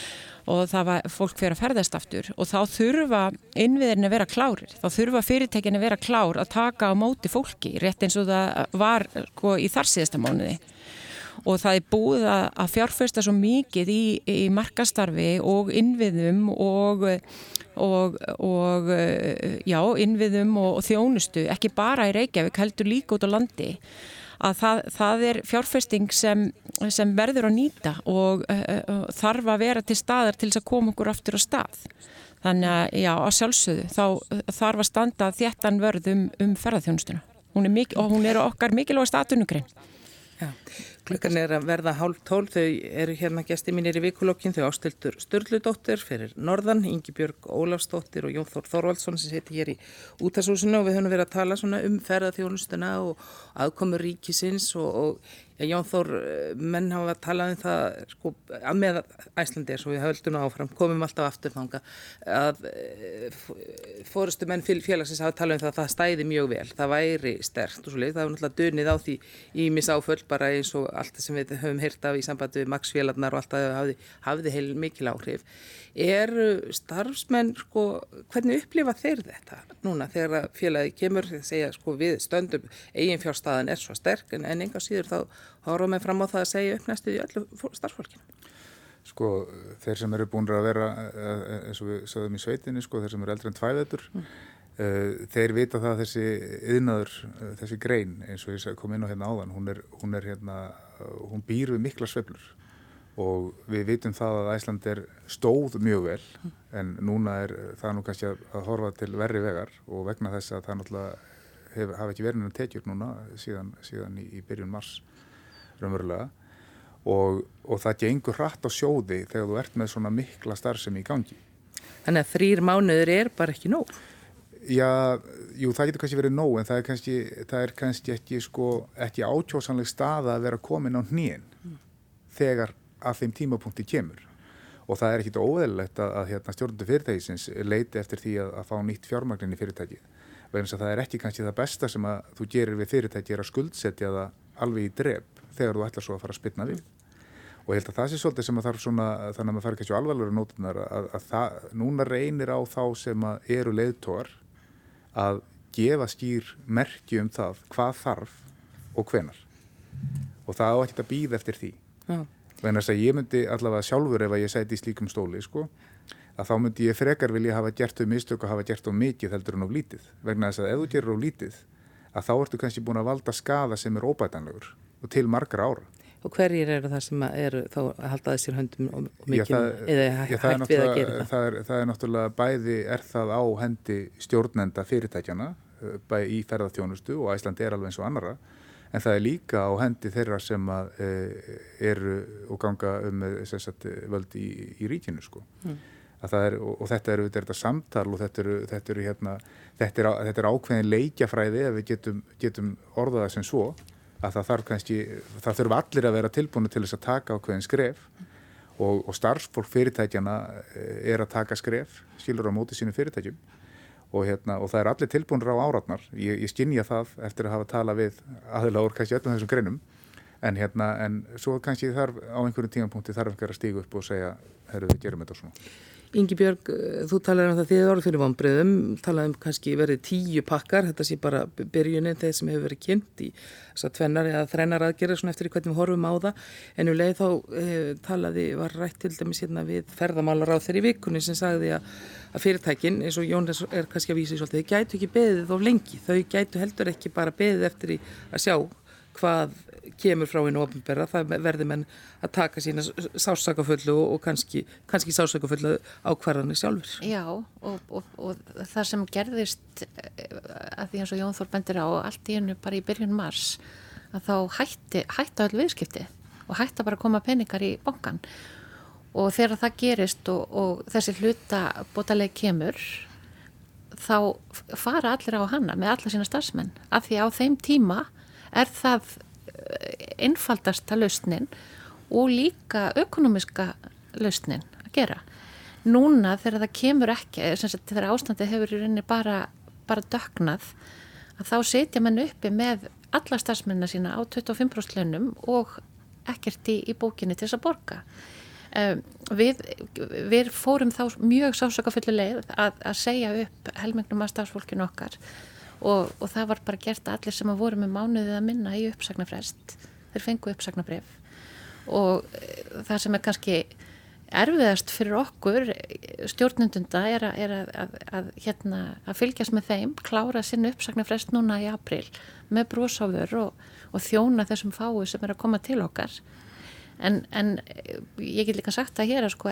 og það var fólk fyrir að ferðast aftur og þá þurfa innviðin að vera klárir, þá þurfa fyrirtekin að vera klár að taka á móti fólki rétt eins og það var sko, í þar síðasta mánuði. Og það er búið að fjárfesta svo mikið í, í markastarfi og innviðum og, og, og já, innviðum og, og þjónustu, ekki bara í Reykjavík, heldur líka út á landi að það, það er fjárfesting sem, sem verður að nýta og uh, þarf að vera til staðar til þess að koma okkur aftur á stað. Þannig að já, að sjálfsögðu, þá þarf að standa þéttan vörð um, um ferðarþjónustuna. hún mikil, og hún er okkar mikilvægast atunugrein. Klukkan er að verða hálf tól, þau eru hérna gæsti mínir í vikulokkin, þau ástildur Sturludóttir fyrir Norðan, Ingi Björg Ólafsdóttir og Jón Þór Þorvaldsson sem seti hér í útashúsinu og við höfum verið að tala um ferðarþjónustuna og aðkomur ríkisins og, og Jón Þór, eh, menn hafa talað um það, sko, að með Æslandi er svo við höldum áfram, komum alltaf afturfanga, að eh, fórustu menn félagsins hafa talað um það að það stæði mjög vel, það væri sterkt og svo leið, það var náttúrulega dönið á því ímis áföll bara eins og allt sem við höfum heyrt af í sambandi við maksfélagarnar og allt það hafði, heil mikil áhrif. Er starfsmenn, sko, hvernig upplifa þeir þetta núna þegar félagi kemur, þegar segja, sko, við stöndum, eiginfjárstaðan er svo sterk en enga síður þá horfum við fram á það að segja upp næstu í öllu starfsfólkinu. Sko þeir sem eru búin að vera eh, eins og við sögum í sveitinni sko þeir sem eru eldri en tvæðetur mm. uh, þeir vita það að þessi yðnaður, þessi grein eins og ég kom inn á hérna áðan hún er, hún er hérna, hún býr við mikla sveflur og við vitum það að Æsland er stóð mjög vel mm. en núna er það nú kannski að, að horfa til verri vegar og vegna þess að það náttúrulega hef, hafa ekki verið með tekjur núna síðan, síðan í, í byrjun mars raunverulega og, og það gengur hratt á sjóði þegar þú ert með svona mikla starfsemi í gangi. Þannig að þrýr mánuður er bara ekki nóg? Já, jú, það getur kannski verið nóg en það er kannski, það er kannski ekki, sko, ekki átjósanleg staða að vera komin á hnýin mm. þegar að þeim tímapunkti kemur og það er ekkit óðurlegt að, að hérna, stjórnundu fyrirtækisins leiti eftir því að, að fá nýtt fjármagnin í fyrirtækið vegna þess að það er ekki kannski það besta sem að þú gerir við fyrirtæki er að skuldsetja það alveg í drep þegar þú ætlar svo að fara að spilna við. Og ég held að það sé svolítið sem að þarf svona þannig að maður fari kannski alvarlega nótunar að, að það, núna reynir á þá sem að eru leiðtóar að gefa skýr merki um það hvað þarf og hvenar og það á ekkert að býða eftir því. Þannig að ég myndi allavega sjálfur ef að ég sæti í slíkum stóli sko að þá myndi ég frekar vilja hafa gert þau mistök og hafa gert þau mikið heldur en of lítið. Vegna þess að ef þú gerir of lítið að þá ertu kannski búin að valda skada sem er óbætanlegur og til margra ára. Og hverjir eru það sem eru þá að halda þessir höndum og mikið eða hægt við að gera það? Það er, það er náttúrulega bæði er það á hendi stjórnenda fyrirtækjana eh, bæði í ferðarþjónustu og Æslandi er alveg eins og annara en það er líka á hendi þeirra sem að, e, eru og ganga um sagt, völd í, í ríkinu sko. Mm. Er, og, og þetta eru þetta samtal og þetta eru, þetta eru, hérna, þetta eru, þetta eru ákveðin leikjafræði ef við getum, getum orðaða sem svo að það þarf kannski, það þurfa allir að vera tilbúinu til þess að taka ákveðin skref og, og starfsfólk fyrirtækjana eh, er að taka skref, skilur á móti sínu fyrirtækjum. Og, hérna, og það er allir tilbúinur á áratnar, ég, ég skinnja það eftir að hafa tala við aðila úr kannski öllum þessum greinum. En hérna, en svo kannski þarf á einhverjum tímanpunkti þarf einhver að stígu upp og segja, herru við gerum þetta svona. Ingi Björg, eh, þú talaði um það þið voru fyrir vonbreiðum, talaði um kannski verið tíu pakkar, þetta sé bara byrjunin þegar sem hefur verið kynnt í tvennar eða þrennar aðgerðir svona eftir hvernig við horfum á það, en um leið þá eh, talaði, var rætt til dæmis hérna við ferðamálar á þeirri vikunni sem sagði að, að fyrirtækin, eins og Jón er kannski að vísa í svolítið, þau gætu ekki beðið þá lengi, þau gætu heldur ekki bara beðið eftir að sjá hvað kemur frá einu ofinberra, það verður menn að taka sína sásakafullu og kannski, kannski sásakafullu ákvarðanir sjálfur. Já og, og, og það sem gerðist eh, að því eins og Jón Þór bendir á allt í hennu bara í byrjun mars að þá hætti, hætti all viðskipti og hætti bara að koma peningar í bankan og þegar það gerist og, og þessi hluta bótaleg kemur þá fara allir á hana með alla sína starfsmenn af því á þeim tíma er það einfaldasta lausnin og líka ökonomiska lausnin að gera. Núna þegar það kemur ekki, þegar ástandið hefur í rauninni bara, bara dögnað, að þá setja mann uppi með alla starfsmennar sína á 25% launum og ekkert í, í bókinni til þess að borga. Um, við, við fórum þá mjög sásökafullu leið að, að segja upp helmingnum að starfsfólkinu okkar og, og það var bara gert að allir sem að voru með mánuðið að minna í uppsagnarfrest þeir fengu uppsagnarbref og eh, það sem er kannski erfiðast fyrir okkur stjórnundunda er, að, er að, að, að hérna, fylgjast með þeim klára sinn uppsagnarfrest núna í april með brósáður og, og þjóna þessum fáu sem er að koma til okkar. En, en ég get líka sagt að hér að sko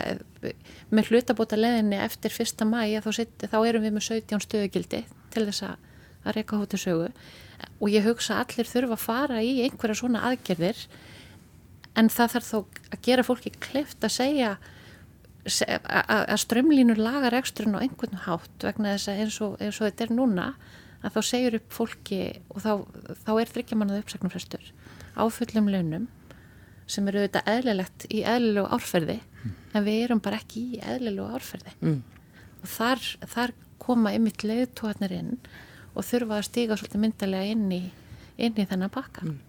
með hlutabóta leðinni eftir fyrsta mæja þá, þá erum við með 17 stöðugildi til þess að að reyka hóttasögu og ég hugsa allir þurfa að fara í einhverja svona aðgerðir en það þarf þó að gera fólki kleift að segja að strömlínur lagar eksturinn á einhvern hátt vegna þess að eins og, eins og þetta er núna að þá segjur upp fólki og þá, þá er þryggjamanað uppsagnumfrestur á fullum launum sem eru auðvitað eðlilegt í eðlilegu árferði mm. en við erum bara ekki í eðlilegu árferði mm. og þar, þar koma ymitt leiðtóðanir inn og þurfa að stíga svolítið myndalega inn í, inn í þennan pakka. Mm.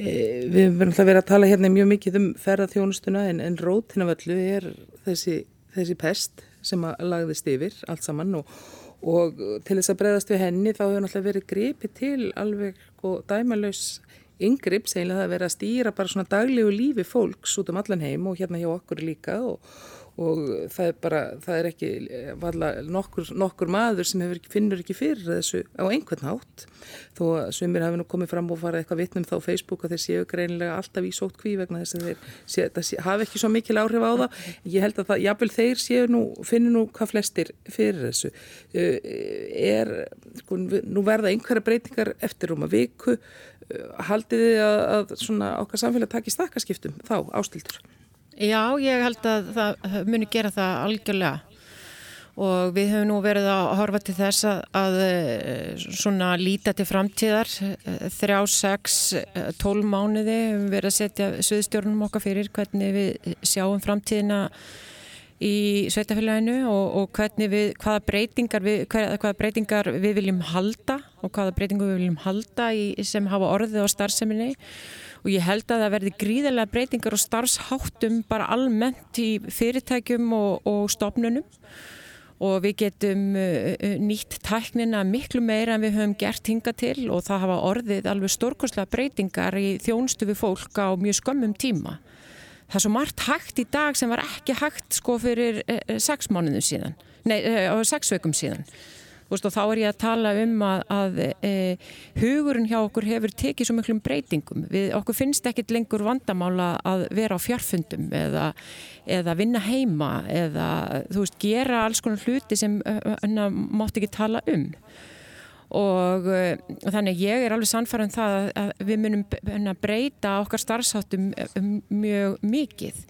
E, við verðum alltaf verið að tala hérna mjög mikið um ferðarþjónustuna en, en rótinavöllu er þessi, þessi pest sem að lagðist yfir allt saman og, og til þess að breyðast við henni þá hefur alltaf verið gripið til alveg og dæmalauðs yngripp, segnilega það að vera að stýra bara svona daglegu lífi fólks út um allan heim og hérna hjá okkur líka og og það er bara, það er ekki nokkur, nokkur maður sem hefur, finnur ekki fyrir þessu á einhvern hátt. Þó að sumir hafi nú komið fram og farið eitthvað vittnum þá Facebook að þeir séu greinilega alltaf í sótt kví vegna þess að þeir sé, sé, hafi ekki svo mikil áhrif á það. Ég held að það, jábel þeir séu nú finnir nú hvað flestir fyrir þessu. Er, sko, nú verða einhverja breytingar eftir um að viku haldið þið að, að svona okkar samfélag takir stakkaskiptum þá ástildur Já, ég held að það muni gera það algjörlega. Og við höfum nú verið að horfa til þess að, að eh, svona líta til framtíðar. Þrjá, sex, eh, tól mánuði við verið að setja söðstjórnum okkar fyrir hvernig við sjáum framtíðina í sveitafélaginu og, og hvernig við, hvaða breytingar við, hvaða breytingar við viljum halda og hvaða breytingar við viljum halda í, sem hafa orðið á starfseminni og ég held að það verði gríðarlega breytingar og starfsháttum bara almennt í fyrirtækjum og, og stofnunum og við getum uh, uh, nýtt tæknina miklu meira en við höfum gert hinga til og það hafa orðið alveg stórkoslega breytingar í þjónstu við fólk á mjög skömmum tíma. Það er svo margt hægt í dag sem var ekki hægt sko fyrir uh, sex mánuðum síðan, nei, sex veikum síðan. Veist, og þá er ég að tala um að, að e, hugurinn hjá okkur hefur tekið svo miklum breytingum. Við, okkur finnst ekkit lengur vandamála að vera á fjárfundum eða, eða vinna heima eða veist, gera alls konar hluti sem mátt ekki tala um og uh, þannig ég er alveg sannfærað um það að við munum breyta okkar starfsáttum mjög mikið.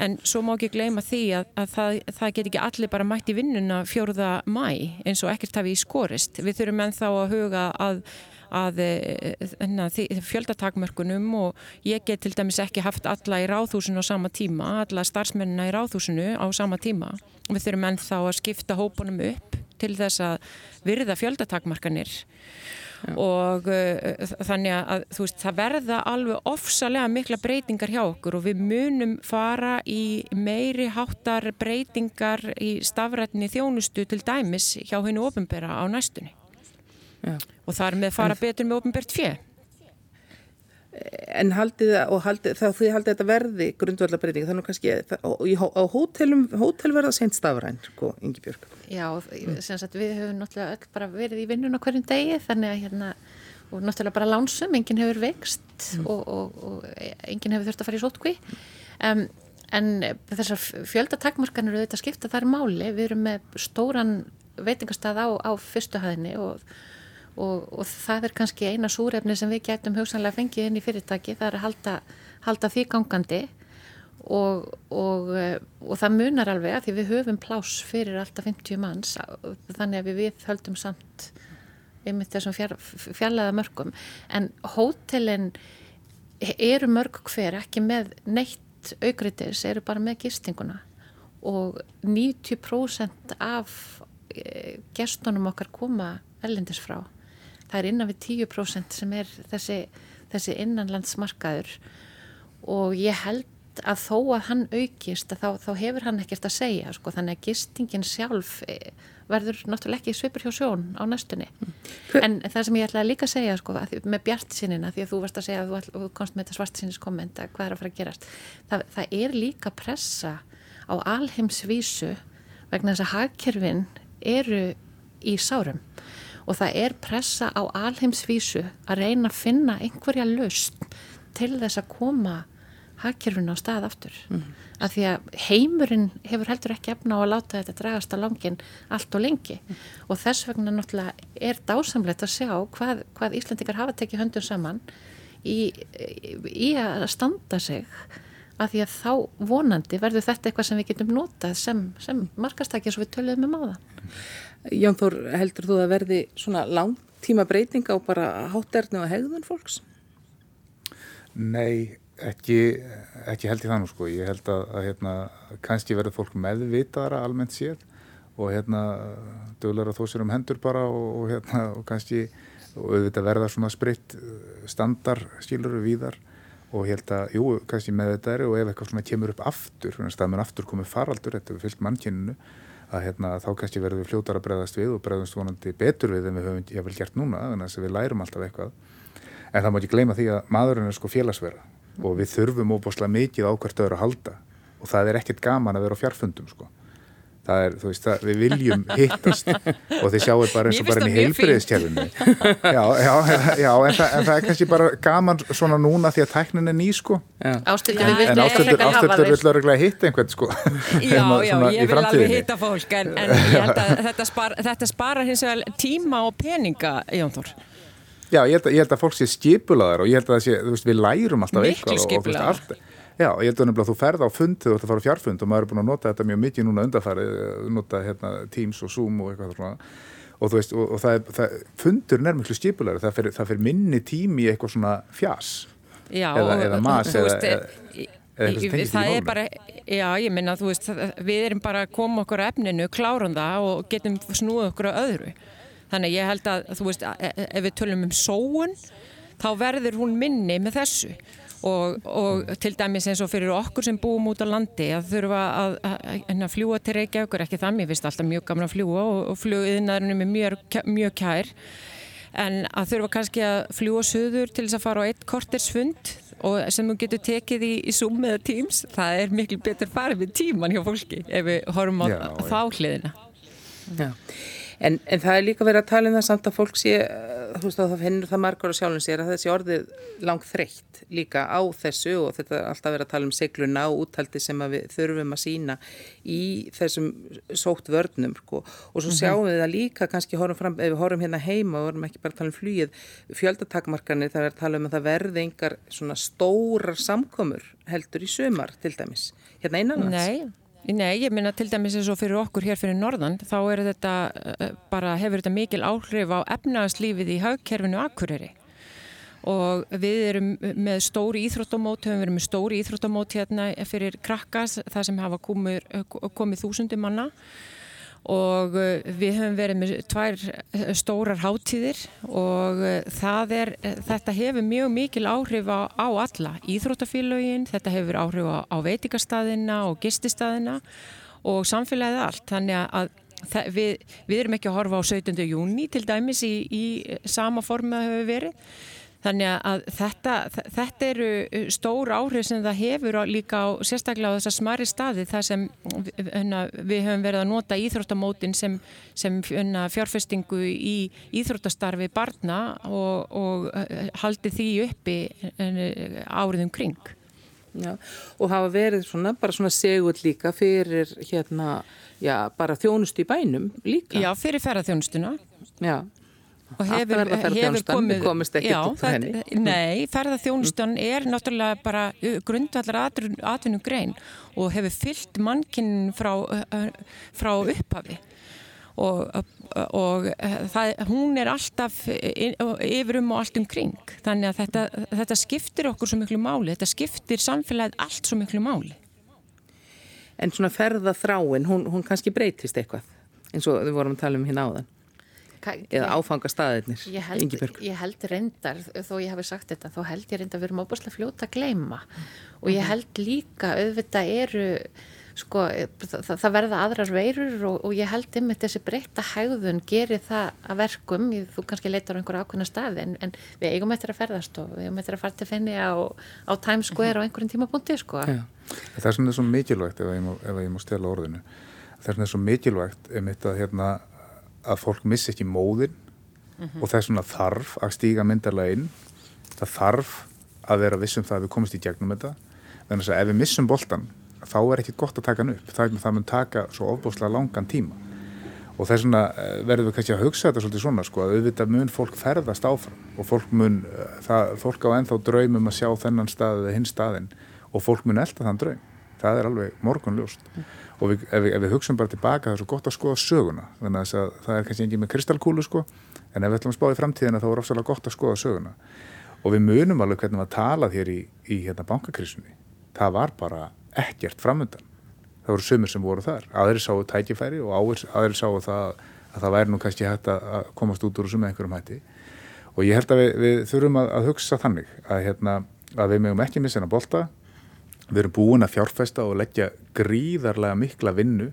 En svo má ekki gleyma því að, að það, það get ekki allir bara mætt í vinnuna fjóruða mæ eins og ekkert hafi í skorist. Við þurfum ennþá að huga að að eh, fjöldatakmörkunum og ég get til dæmis ekki haft alla í ráðhúsinu á sama tíma, alla starfsmennina í ráðhúsinu á sama tíma. Við þurfum ennþá að skipta hópunum upp til þess að virða fjöldatakmarkanir Já. og uh, þannig að veist það verða alveg ofsalega mikla breytingar hjá okkur og við munum fara í meiri háttar breytingar í stafrætni þjónustu til dæmis hjá hennu ofinbera á næstunni Já. og það er með fara en... betur með ofinbert fjö En haldið og haldið, þá því haldið þetta verði grundvallabreiting þannig kannski það, á hótelum, hótel verða sent stafræn, sko, Ingi Björg. Já, sem sagt við höfum náttúrulega öll bara verið í vinnun á hverjum degi þannig að hérna, og náttúrulega bara lánsum, enginn hefur vext mm. og, og, og enginn hefur þurft að fara í sótkví. Um, en þessar fjöldatakmarkanir auðvitað skipta þar máli, við erum með stóran veitingastað á, á fyrstuhæðinni og og, og það er kannski eina súrefni sem við getum hugsanlega fengið inn í fyrirtæki það er að halda, halda því gangandi og, og, og það munar alveg að því við höfum plás fyrir alltaf 50 manns þannig að við höldum samt einmitt þessum fjall, fjallaða mörgum en hótelin eru mörg hver ekki með neitt aukriðis, eru bara með gistinguna. Og 90% af eh, gestunum okkar koma ellendis frá það er innan við 10% sem er þessi, þessi innanlandsmarkaður. Og ég held að þó að hann aukist að þá, þá hefur hann ekkert að segja sko, þannig að gistingin sjálf e, verður náttúrulega ekki svipur hjá sjón á næstunni. En það sem ég ætla að líka að segja sko, að með bjartsinina því að þú varst að segja að þú, komst með þetta svartsinnis kommenta hvað er að fara að gerast. Það, það er líka pressa á alheimsvísu vegna þess að hagkerfin eru í sárum og það er pressa á alheimsvísu að reyna að finna einhverja löst til þess að koma hagkerfinu á stað aftur mm. af því að heimurinn hefur heldur ekki efna á að láta þetta dragast á langin allt og lengi mm. og þess vegna náttúrulega er dásamlegt að sjá hvað, hvað Íslandikar hafa tekið höndum saman í, í að standa sig af því að þá vonandi verður þetta eitthvað sem við getum notað sem, sem markastakja svo við töluðum um á það Jón Þór, heldur þú að verði svona langtíma breyting á bara hátterni og hegðun fólks? Nei, ekki, ekki held ég það nú sko. Ég held að, að hérna, kannski verður fólk meðvitaðara almennt séð og hérna dögulega þó sér um hendur bara og, og hérna og kannski og auðvitað verða svona spritt standar skiluru víðar og ég held að, jú, kannski með þetta er og ef eitthvað svona kemur upp aftur, þannig að staðmenn aftur komið faraldur, þetta er fyllt mannkyninu að hérna, þá kannski verður við fljótar að bregðast við og bregðast vonandi betur við en við höfum ég vel gert núna, þannig að við lærum alltaf eitthvað. En það má ekki gleyma því að maðurinn er sko félagsverða og við þurfum óbúslega mikið á hvert öðru að halda og það er ekkert gaman að vera á fjarfundum sko það er, þú veist, það, við viljum hittast og þið sjáu bara eins og bara í heilbriðistjálfunni já, já, já en, það, en það er kannski bara gaman svona núna því að tæknin er ný sko. Ástildur vil öruglega hitta einhvern sko Já, já, ég vil alveg hitta fólk en, en ég held að þetta, spar, þetta spara hins vegar tíma og peninga Jón Þór. Já, ég held, að, ég held að fólk sé skipulaðar og ég held að sé, veist, við lærum alltaf Miklu eitthvað og, og, og Já, ég held að þú ferð á fund þegar þú ert að fara á fjarfund og maður er búin að nota þetta mjög mikið núna undarfarið, eh, nota hérna, Teams og Zoom og eitthvað svona. Og þú veist, og, og það er, það, fundurinn er miklu skipulegri, það fyrir, það fyrir minni tími í eitthvað svona fjas. Já, eða, eða mas eða, veist, eða, eða það er bara, já, ég minna, þú veist, við erum bara að koma okkur á efninu, klárum það og getum snúið okkur á öðru. Þannig ég held að, þú veist, e, e, ef við tölum um sóun, þá verður hún minni með þessu og, og til dæmis eins og fyrir okkur sem búum út á landi að þurfa að, að, að fljúa til Reykjavíkur, ekki það, mér finnst alltaf mjög gaman að fljúa og, og flugiðnaðurinn er mjög, mjög kær. En að þurfa kannski að fljúa söður til þess að fara á eitt kortersfund og sem þú getur tekið í, í Zoom eða Teams, það er miklu betur farið með tíman hjá fólki ef við horfum á já, þá hliðina. Já. En, en það er líka verið að tala um það samt að fólk sé, þú veist að það finnur það margur á sjálfum sér að þessi orðið langt þreytt líka á þessu og þetta er alltaf verið að tala um segluna og úttaldi sem við þurfum að sína í þessum sótt vörnum sko. og svo mhm. sjáum við það líka kannski horfum fram, ef við horfum hérna heima og vorum ekki bara að tala um flýið, fjöldatakmarkanir það er að tala um að það verði engar svona stórar samkomur heldur í sömar til dæmis, hérna einanlands. Nei Nei, ég minna til dæmis eins og fyrir okkur hér fyrir norðan, þá er þetta eh, bara, hefur þetta mikil áhrif á efnagslífið í haugkerfinu Akureyri. Og við erum með stóri íþróttamót, höfum verið með stóri íþróttamót hérna fyrir krakkas, það sem hafa komið, komið þúsundum manna og eh, við höfum verið með tvær eh, stórar hátíðir og eh, er, þetta hefur mjög mikil áhrif á, á alla íþróttafélögin, þetta hefur áhrif á, á veitikastæðina og gististæðina og samfélagið allt þannig að það, við, við erum ekki að horfa á 17. júni til dæmis í, í sama formu að hefur verið Þannig að þetta, þetta eru uh, stór áhrif sem það hefur líka á sérstaklega á þessa smari staði þar sem hana, við höfum verið að nota íþróttamótin sem, sem hana, fjárfestingu í íþróttastarfi barna og, og uh, haldi því uppi áriðum kring. Já, og hafa verið svona, bara svona segull líka fyrir hérna, já, bara þjónustu í bænum líka. Já, fyrir ferðarþjónustuna. Já og hefur, hefur komið til henni. Nei, ferðarþjónustan er náttúrulega bara grundvallar atvinnum grein og hefur fyllt mannkinn frá, frá upphafi. Og, og það, hún er alltaf yfirum og allt umkring. Þannig að þetta, þetta skiptir okkur svo miklu máli, þetta skiptir samfélagið allt svo miklu máli. En svona ferðarþráin, hún, hún kannski breytist eitthvað eins og við vorum að tala um hérna áðan eða áfanga staðirnir ég held, ég held reyndar þó ég hafi sagt þetta, þá held ég reyndar að við erum óbúslega fljóta að gleima og ég mhm. held líka auðvitað eru sko, það, það verða aðrar veirur og, og ég held um þessi breyta hægðun gerir það að verkum. Þú kannski leitar á einhverja ákveðna staði en, en við eigum eftir að ferðast og við eigum eftir að fara til fenni á, á Times Square á einhverjum tímapunkti sko. Það er svona svo mikilvægt ef ég má, má stela orðinu það er svona svo mikilvægt um þetta hérna að fólk missi ekki móðin mm -hmm. og það er svona þarf að stíga myndarlega inn. Það þarf að vera vissum það að við komumst í gegnum þetta. Þannig að ef við missum boltan þá er ekki gott að taka hann upp. Það, það mun taka svo ofbúslega langan tíma. Og þess vegna eh, verðum við kannski að hugsa þetta svolítið svona sko að auðvitað mun fólk ferðast áfram og fólk mun, eh, það, fólk á ennþá draumum að sjá þennan stað eða hinn staðin og fólk mun elda þann draum það er alveg morgunljóst. Mm. og við, ef, ef við hugsaum bara tilbaka það er svo gott að skoða söguna. Þannig að það er kannski ekki með kristalkúlu sko. En ef við ætlum að spá í framtíðina þá er ofsalega gott að skoða söguna. Og við munum alveg hvernig við talað hér í, í hérna, bankakrisunni. Það var bara ekkert framöndan það voru sumir sem voru þar. Aðri sáu tækifæri og aðri sáu það að það væri nú kannski hægt að komast út úr þessu með einhverjum hætti. Og ég held að við, við þurfum að, að hugsa þannig að, hérna, að við mögum ekki missa hennar bolta við erum búin að fjárfesta og leggja gríðarlega mikla vinnu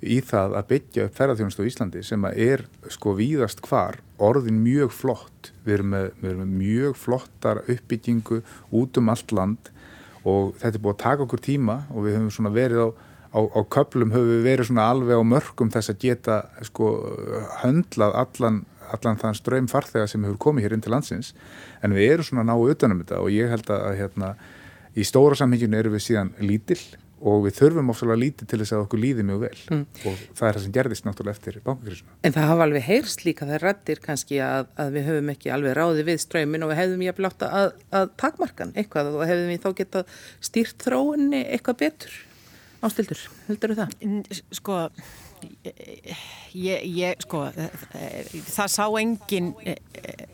í það að byggja upp ferðarþjónust á Íslandi sem er sko víðast hvar orðin mjög flott. Við erum með, við erum með mjög flottar uppbyggingu út um allt land og þetta er búin að taka okkur tíma og við höfum svona verið á á, á köplum höfum við verið svona alveg á mörgum þess að geta sko höndlað allan, allan þann ströym farþega sem hefur komið hér inn til landsins. En við erum svona náðu utanum þetta og ég held að hérna í stóra samhenginu eru við síðan lítill og við þurfum ofsalega lítið til þess að okkur líði mjög vel mm. og það er það sem gerðist náttúrulega eftir bankakrísuna. En það hafa alveg heyrst líka það rættir kannski að, að við höfum ekki alveg ráði við ströymin og við hefðum ég að bláta að, að takmarkan eitthvað og hefðum við þá getað stýrt þróunni eitthvað betur. Ástildur, heldur þú það? Sko, ég, ég, sko, það sá engin eh,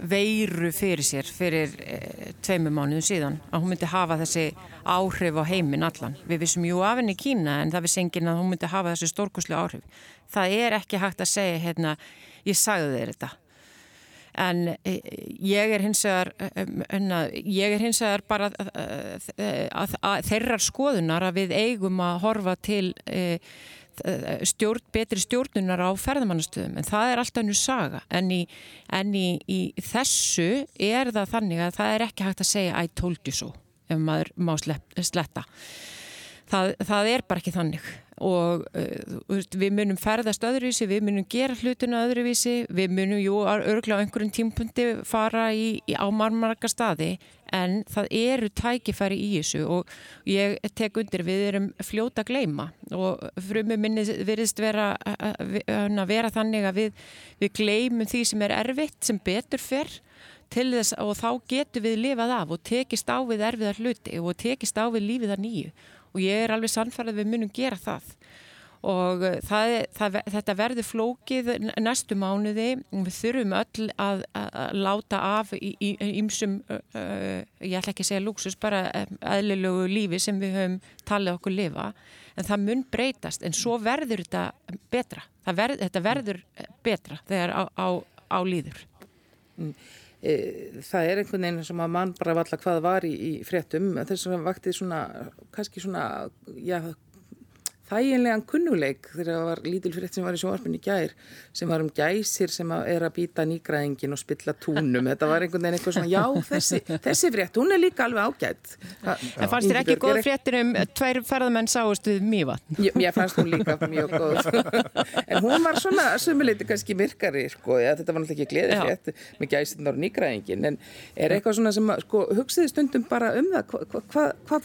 veiru fyrir sér fyrir eh, tveimu mánuðum síðan að hún myndi hafa þessi áhrif á heiminn allan. Við vissum jú af henni í Kína en það vissi engin að hún myndi hafa þessi stórkuslu áhrif. Það er ekki hægt að segja, hérna, ég sagði þér þetta en e, ég er hins vegar e, ég er hins vegar bara þeirrar skoðunar að við eigum að horfa til e, stjórn, betri stjórnunar á ferðamannastöðum. En það er alltaf nú saga. En, í, en í, í þessu er það þannig að það er ekki hægt að segja I told you so ef maður má sletta það, það er bara ekki þannig. Og uh, við munum ferðast öðruvísi, við munum gera hlutuna öðruvísi, við munum jú örgla á einhverjum tímpundi fara í, í ámarmarka staði en það eru tækifæri í þessu og ég tek undir við erum fljóta að gleima og frumum minni virðist vera að vera þannig að við, við gleimum því sem er erfitt sem betur fyrr til þess og þá getur við lifað af og tekist á við erfiðar hluti og tekist á við lífið að nýju og ég er alveg sannfarið að við munum gera það og uh, það, það, þetta verður flókið næstu mánuði við þurfum öll að, að láta af í ymsum, uh, ég ætla ekki að segja lúksus, bara eðlilegu lífi sem við höfum talið okkur lifa en það mun breytast en svo verður þetta betra, verð, þetta verður betra þegar á, á, á líður. Mm. E, það er einhvern veginn sem að mann bara valla hvað var í, í fréttum þess að vaktið svona, kannski svona, já, þæginlegan kunnuleik þegar það var lítil frétt sem var í sjóarpunni gær sem var um gæsir sem að er að býta nýgræðingin og spilla túnum. Þetta var einhvern veginn eitthvað svona já þessi, þessi frétt, hún er líka alveg ágætt En fannst þér ekki góð fréttir um tveir ferðamenn sáust við mýva? Ég fannst hún líka mjög góð. En hún var svona sumuleiti kannski myrkari sko, ja, þetta var náttúrulega ekki gleði frétt með gæsirnar og nýgræðingin en er eitthvað svona sem sko, hugsiði stundum bara um það hvað hva, hva,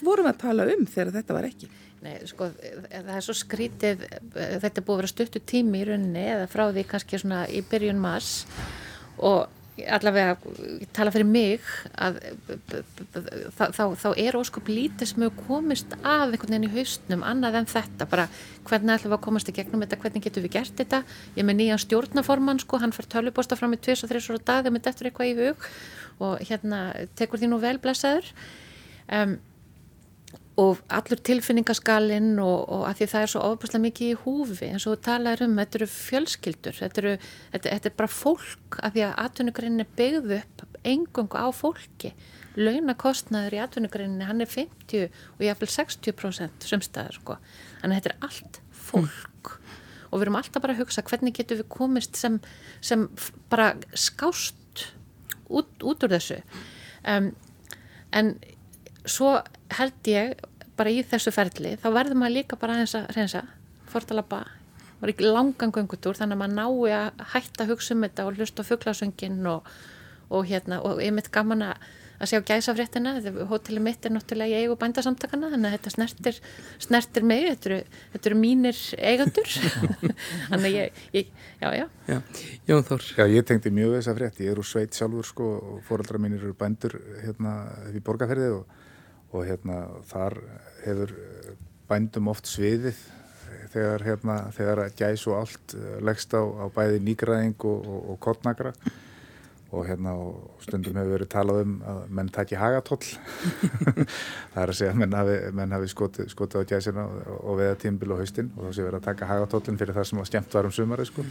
þegar? Nei, sko, það er svo skrítið, þetta er búið að vera stuttu tími í rauninni eða frá því kannski svona í byrjun mars. Og allavega, ég tala fyrir mig að þá, þá, þá er óskup lítið sem hefur komist af einhvern veginn í haustnum annað en þetta, bara hvernig ætlum við að komast í gegnum þetta, hvernig getum við gert þetta? Ég með nýjan stjórnaformann, sko, hann fær tölvuposta fram í 2-3 ára dag, það með þetta eitthvað í hug. Og hérna tekur því nú vel blessaður. Um og allur tilfinningaskalinn og, og að því það er svo ofbúslega mikið í húfi eins og talaður um, þetta eru fjölskyldur þetta, eru, þetta, þetta er bara fólk að því að atvinnugrinni byggðu upp engungu á fólki. Launakostnaður í atvinnugrinni hann er 50 og jáfnveil 60% sumstaður sko, að þetta er allt fólk. Mm. og við erum alltaf bara að hugsa hvernig getum við komist sem, sem bara skást út, út úr þessu. Um, en svo held ég bara í þessu ferli þá verður maður líka bara aðeins að reynsa fortalaba, var ekki langan göngutúr þannig að maður nái að hætta hugsa um þetta og hlusta á fugglasöngin og, og hérna og ég mitt gaman að að sjá gæsafréttina, hótelið mitt er náttúrulega í eigu bændasamtakana, þannig að þetta snertir, snertir mig, þetta eru, þetta eru mínir eigandur, þannig að ég, ég, já, já. Já, Jón Þór. Já, ég tengdi mjög þess að frétti, ég er úr sveit sjálfur sko og fóröldra mínir eru bændur hérna við borgarferðið og, og hérna þar hefur bændum oft sviðið þegar hérna, þegar gæs og allt leggst á, á bæði nýgræðing og, og, og kottnagra og hérna og stundum hefur verið talað um að menn takki hagatóll það er að segja að menn hafi, menn hafi skotið, skotið á gæsina og, og veða tímbil og haustinn og þá sé verið að taka hagatóllin fyrir það sem var skemmt var um sumari sko.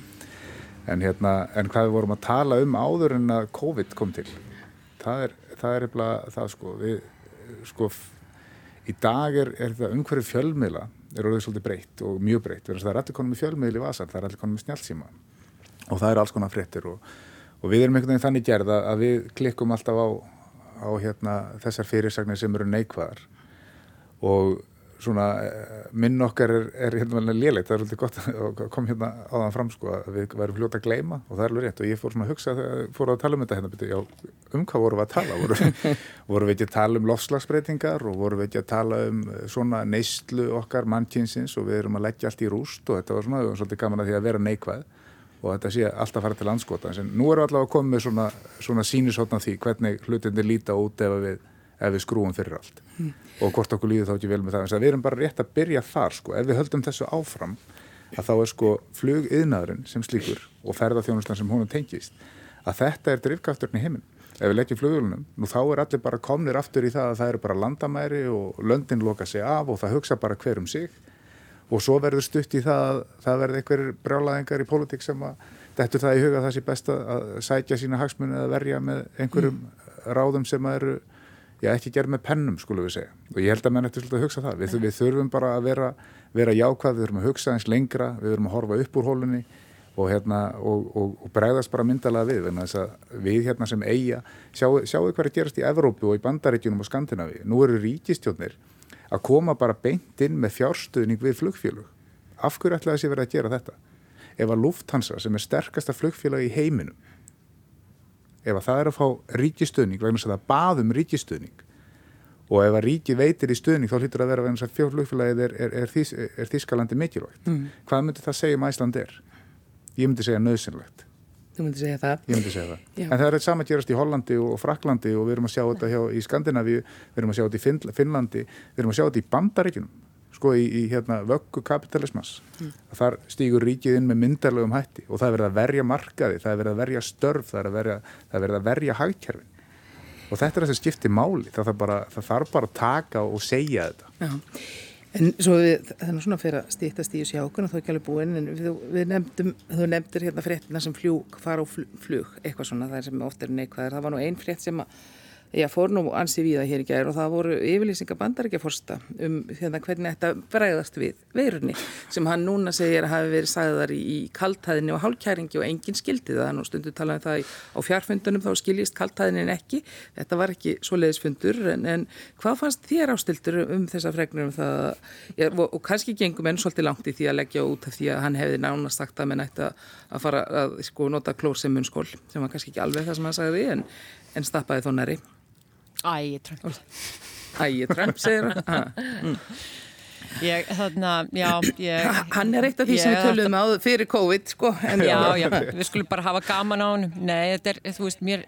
en hérna, en hvað við vorum að tala um áður en að COVID kom til það er, það er eitthvað það sko, við, sko í dag er, er það umhverju fjölmiðla er orðið svolítið breytt og mjög breytt það er allir konum með fjölmiðli í vasan, það er allir konum með snjálfsíma og það er alls konar fréttir og og við erum einhvern veginn þannig gerða að við klikkum alltaf á, á hérna, þessar fyrirsagnir sem eru neikvæðar og svona eh, minn okkar er, er hérna léleitt, það er alltaf gott að koma hérna á þann fram sko að við værum fljóta að gleima og það er alveg rétt. Og ég fór svona að hugsa þegar fór að tala um þetta hérna, já, um hvað vorum við að tala? Vorum, vorum við ekki að tala um lofslagsbreytingar og vorum við ekki að tala um eh, svona neyslu okkar mannkynnsins og við erum að leggja allt í rúst og þetta var svona, svolítið gaman að því að vera neikvæð og þetta sé alltaf fara til landskota en nú erum við allavega komið með svona, svona ef við, skrúum fyrir allt mm. og hvort okkur líður þá ekki vel með það við erum bara rétt að byrja þar sko. ef við höldum þessu áfram að þá er sko flugiðnaðurinn sem slíkur og ferðarþjónustan sem hún tengist að þetta er drivkrafturinn í heiminn ef við leggjum flugulunum, nú þá er allir bara komnir aftur í það að það eru bara landamæri og löndin loka sig af og það hugsa bara hver um sig og svo verður stutt í það að það verður einhverjir brjálaðingar í pólitík sem að þetta það í huga það sé best að sækja sína hagsmunni eða verja með einhverjum mm. ráðum sem eru já, ekki gerð með pennum skulum við segja og ég held að menn eftir að hugsa það við, við þurfum bara að vera, vera jákvæð við þurfum að hugsa eins lengra, við þurfum að horfa upp úr hólunni og, hérna, og, og, og bregðast bara myndalega við við hérna sem eiga sjáu, sjáu er gerast í Evrópu og í Bandaríkjunum og Skandinavi, nú eru ríkistjónir að koma bara beint inn með fjárstuðning við flugfélug. Af hverju ætlaði þessi verið að gera þetta? Ef að Lufthansa sem er sterkasta flugfélag í heiminum ef að það er að fá ríkistöðning vegna sem það baðum ríkistöðning og ef að ríki veitir í stöðning þá hlýtur að vera vegna sem fjárflugfélagið er, er, er, þís, er Þískalandi mikilvægt. Mm. Hvað myndir það segja um Æsland er? Ég myndi segja nöðsynlegt. Þú myndi segja það. Myndi segja það. En það er saman gerast í Hollandi og Fraklandi og við erum að sjá þetta hjá, í Skandinavíu, við erum að sjá þetta í Finn, Finnlandi, við erum að sjá þetta í Bandaríkunum, sko í, í hérna, vöggu kapitalismas. Mm. Þar stýgur ríkið inn með myndarlegum hætti og það er verið að verja markaði, það er verið að verja störf, það er verið að, að, að verja hagkerfin. Og þetta er þess að skipti máli, það, bara, það þarf bara að taka og segja þetta. Já. En svo við, þannig svona fyrir að stýttast í þessu hjákun og þá ekki alveg búin, en við, við nefndum, þú nefndir hérna fréttina sem fljúk, fara á flug, eitthvað svona, það er sem ofta er neikvæðir. Það var nú einn frétt sem að Já, fór nú ansi við það hér í gæri og það voru yfirlýsingar bandaríkjaforsta um hérna, hvernig þetta bregðast við veirunni sem hann núna segir að hafi verið sagðar í kaltæðinni og hálkæringi og enginn skildi það. Nú stundu talaðum það á fjárfundunum þá skiljist kaltæðinni ekki. Þetta var ekki svo leiðisfundur en, en hvað fannst þér ástildur um þessa fregnur um það já, og, og kannski gengum enn svolítið langt í því að leggja út af því að hann hefði nánast sagt að menn ætti að fara að sko, nota klór sem munnskól sem var kannski ekki alveg það sem hann sagði en, en stappaði þó næri. Æ, Trump. Æ, Trump, segir hann. Mm. Ég, þarna, já ég, Hann er eitt af því ég, sem við töluðum á fyrir COVID, sko Já, já, við skulum bara hafa gaman á hann Nei, þetta er, þú veist, mér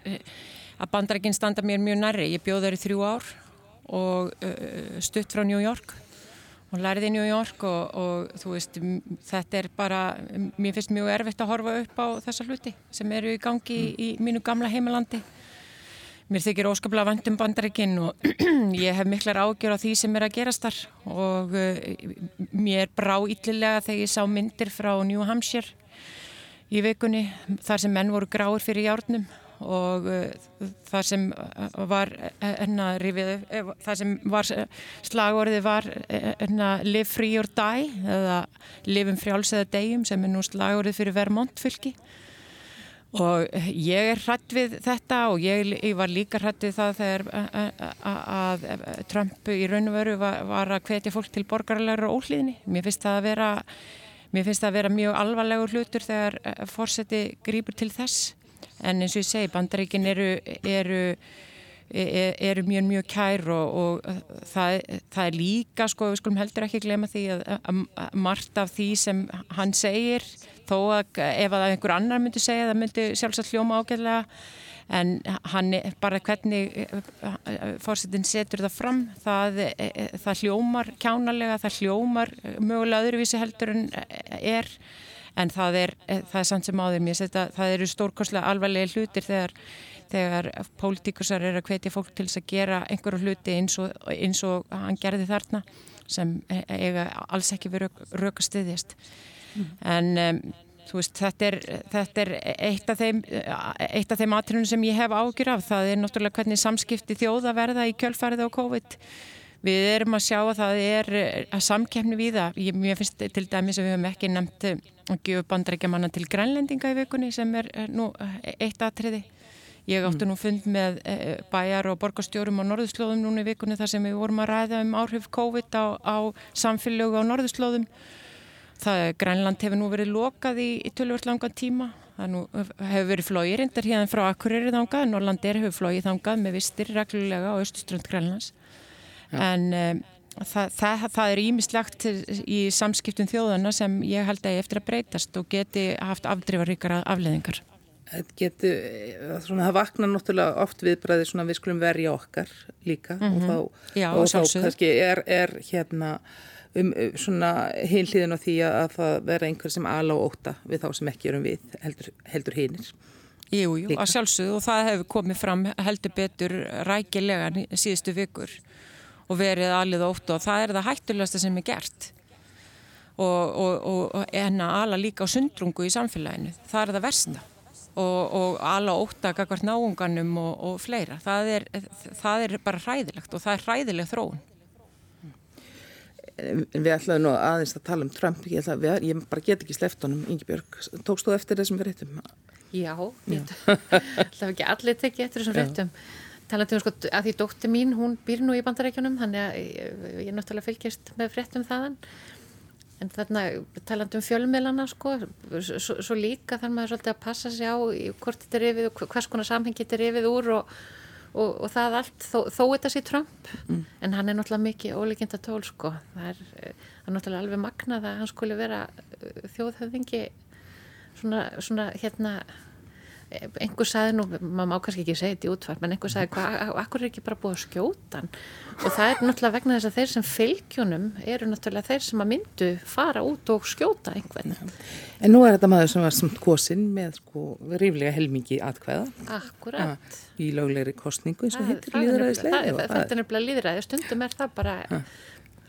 að bandarækinn standa mér mjög næri Ég bjóð þar í þrjú ár og uh, stutt frá New York. Og lærði í New York og, og þú veist, þetta er bara mér finnst mjög erfitt að horfa upp á þessa hluti sem eru í gangi mm. í, í mínu gamla heimalandi Mér þykir óskaplega vandum bandaríkinn og ég hef miklar ágjör á því sem er að gerast þar. Og uh, mér brá yllilega þegar ég sá myndir frá New Hampshire í vikunni þar sem menn voru gráir fyrir hjárnum og uh, þar sem var enna rifið, þar sem var slagorðið var enna live free or die eða live um frjáls eða degjum sem er nú slagorðið fyrir Vermont fylki Og ég er hrætt við þetta og ég, ég var líka hrætt við það þegar að Trump í raun og veru var, var að hvetja fólk til borgarlegar og óhlýðni. Mér finnst það að vera, það að vera mjög alvarlegur hlutur þegar fórseti grýpur til þess. En eins og ég segi, bandaríkin eru, eru eru mjög mjög kær og, og það, það er líka sko við skulum heldur ekki glema því að, að margt af því sem hann segir þó að ef að einhver annar myndi segja það myndi sjálfsagt hljóma ágæðlega en hann bara hvernig fórsetin setur það fram það, það hljómar kjánalega, það hljómar mögulega öðruvísi heldur en er en það er, það er samt sem áður mér það eru stórkoslega alvarlega hlutir þegar, þegar pólitíkusar er að hvetja fólk til þess að gera einhverju hluti eins og, eins og hann gerði þarna sem eiga alls ekki verið rökastiðjast mm. en um, þú veist þetta er, þetta er eitt af þeim, þeim atriðunum sem ég hef ágjur af, það er náttúrulega hvernig samskipti þjóða verða í kjölfarið á COVID Við erum að sjá að það er að samkefni við það. Ég, mér finnst til dæmis að við höfum ekki nefnt að gefa bandrækjamanna til grænlendinga í vikunni sem er nú eitt atriði. Ég áttu nú fund með bæjar og borgastjórum á norðurslóðum núna í vikunni þar sem við vorum að ræða um áhrif COVID á, á samfélögu á norðurslóðum. Það Grænland hefur nú verið lokað í, í tölvört langan tíma. Það nú hefur verið flóið reyndar hérna frá Akureyri þangað. Norrlandir hefur flóið þangað með vistir reglulega á östuströnd Grænlands en um, það, það, það er ímislegt í samskiptum þjóðana sem ég held að ég eftir að breytast og geti haft afdrifaríkara afleðingar. Það getur, svona það vaknar náttúrulega oft viðbræði svona við skulum verja okkar líka mm -hmm. og þá, Já, og þá kannski er, er hérna um svona heilíðin á því að það vera einhver sem ala og óta við þá sem ekki erum við heldur, heldur hinnir. Jú, jú, að sjálfsögðu og það hefur komið fram heldur betur rækilega síðustu vikur og verið alið ótt og það er það hættulegasta sem er gert og, og, og en að ala líka á sundrungu í samfélaginu, það er það versta og, og ala ótt að kakvart náunganum og fleira. Það er, það er bara hræðilegt og það er hræðileg þróun. En við ætlaðum nú aðeins að tala um Trump, ég, ætla, við, ég bara get ekki sleft honum, Ingi Björg, tókst þú eftir þessum fréttum? Já, ég ætla ekki allir tekið eftir þessum fréttum. Talandum sko að því dótti mín, hún býr nú í bandarækjunum, þannig að ég, ég er náttúrulega fylgjast með fréttum þaðan. En þarna talandum fjölmiðlana sko, svo, svo líka þarf maður svolítið að passa sig á hvort þetta er yfir og hvers konar samhengi þetta er yfir úr og, og, og það allt, þó, þó þetta sé Trump. Mm. En hann er náttúrulega mikið ólíkjönda tól sko. Það er, það er náttúrulega alveg magnað að hann skuli vera þjóðhöfðingi svona, svona hérna einhver saði nú, maður má kannski ekki segja þetta í útvarp, en einhver saði hvað, akkur er ekki bara búið að skjóta hann? Og það er náttúrulega vegna þess að þeir sem fylgjónum eru náttúrulega þeir sem að myndu fara út og skjóta einhvern. En nú er þetta maður sem var samt kosin með sko ríflega helmingi atkvæða. Akkurat. Í löglegri kostningu eins og hittir líðræðislega Þetta er nefnilega líðræði, stundum er það bara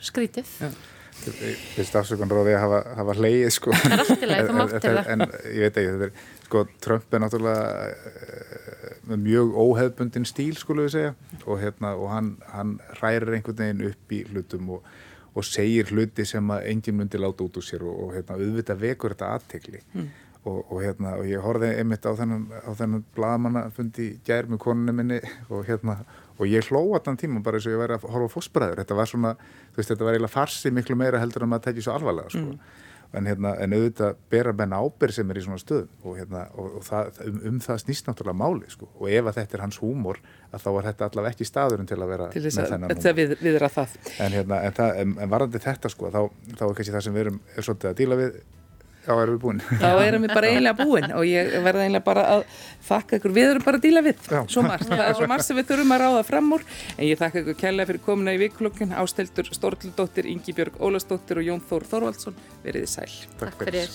skrítið. Já. Fyrst afsökun ráði að hafa, hafa leið sko. Það er alltaf leið, þú máttir það. En ég veit ekki, þetta er, sko, Trump er náttúrulega uh, með mjög óheðbundin stíl, skulum við segja, og, hérna, og hann, hann rærir einhvern veginn upp í hlutum og, og segir hluti sem að enginn myndi láta út úr sér og, og hérna, auðvitað vekur þetta aðtegli. Mm. Og hérna, og ég horfið einmitt á þennan, þennan bladamannafundi gær með konunni minni og hérna og ég hlóða þann tíma bara eins og ég væri að horfa fósbræður þetta var svona, þú veist, þetta var eiginlega farsi miklu meira heldur en maður tekið svo alvarlega sko. mm. En, hérna, en auðvitað bera menn ábyrg sem er í svona stöðum. Og, hérna, og, og það, um, um það snýst náttúrulega máli sko. og ef að þetta er hans húmor að þá er þetta allavega ekki staðurinn til að vera til með þennan húmor. við, við en, hérna, en, það, en varandi þetta sko, þá, þá er kannski það sem við erum er svolítið að díla við Já, erum við búin. Þá erum við bara eiginlega búin og ég verða eiginlega bara að þakka ykkur, við erum bara að díla við, svo margt. Það er svo margt sem við þurfum að ráða fram úr en ég þakka ykkur kærlega fyrir komuna í vikklokkin, ásteltur Storldóttir, Ingi Björg Ólastóttir og Jón Þór Þorvaldsson. Veriði sæl. Takk fyrir.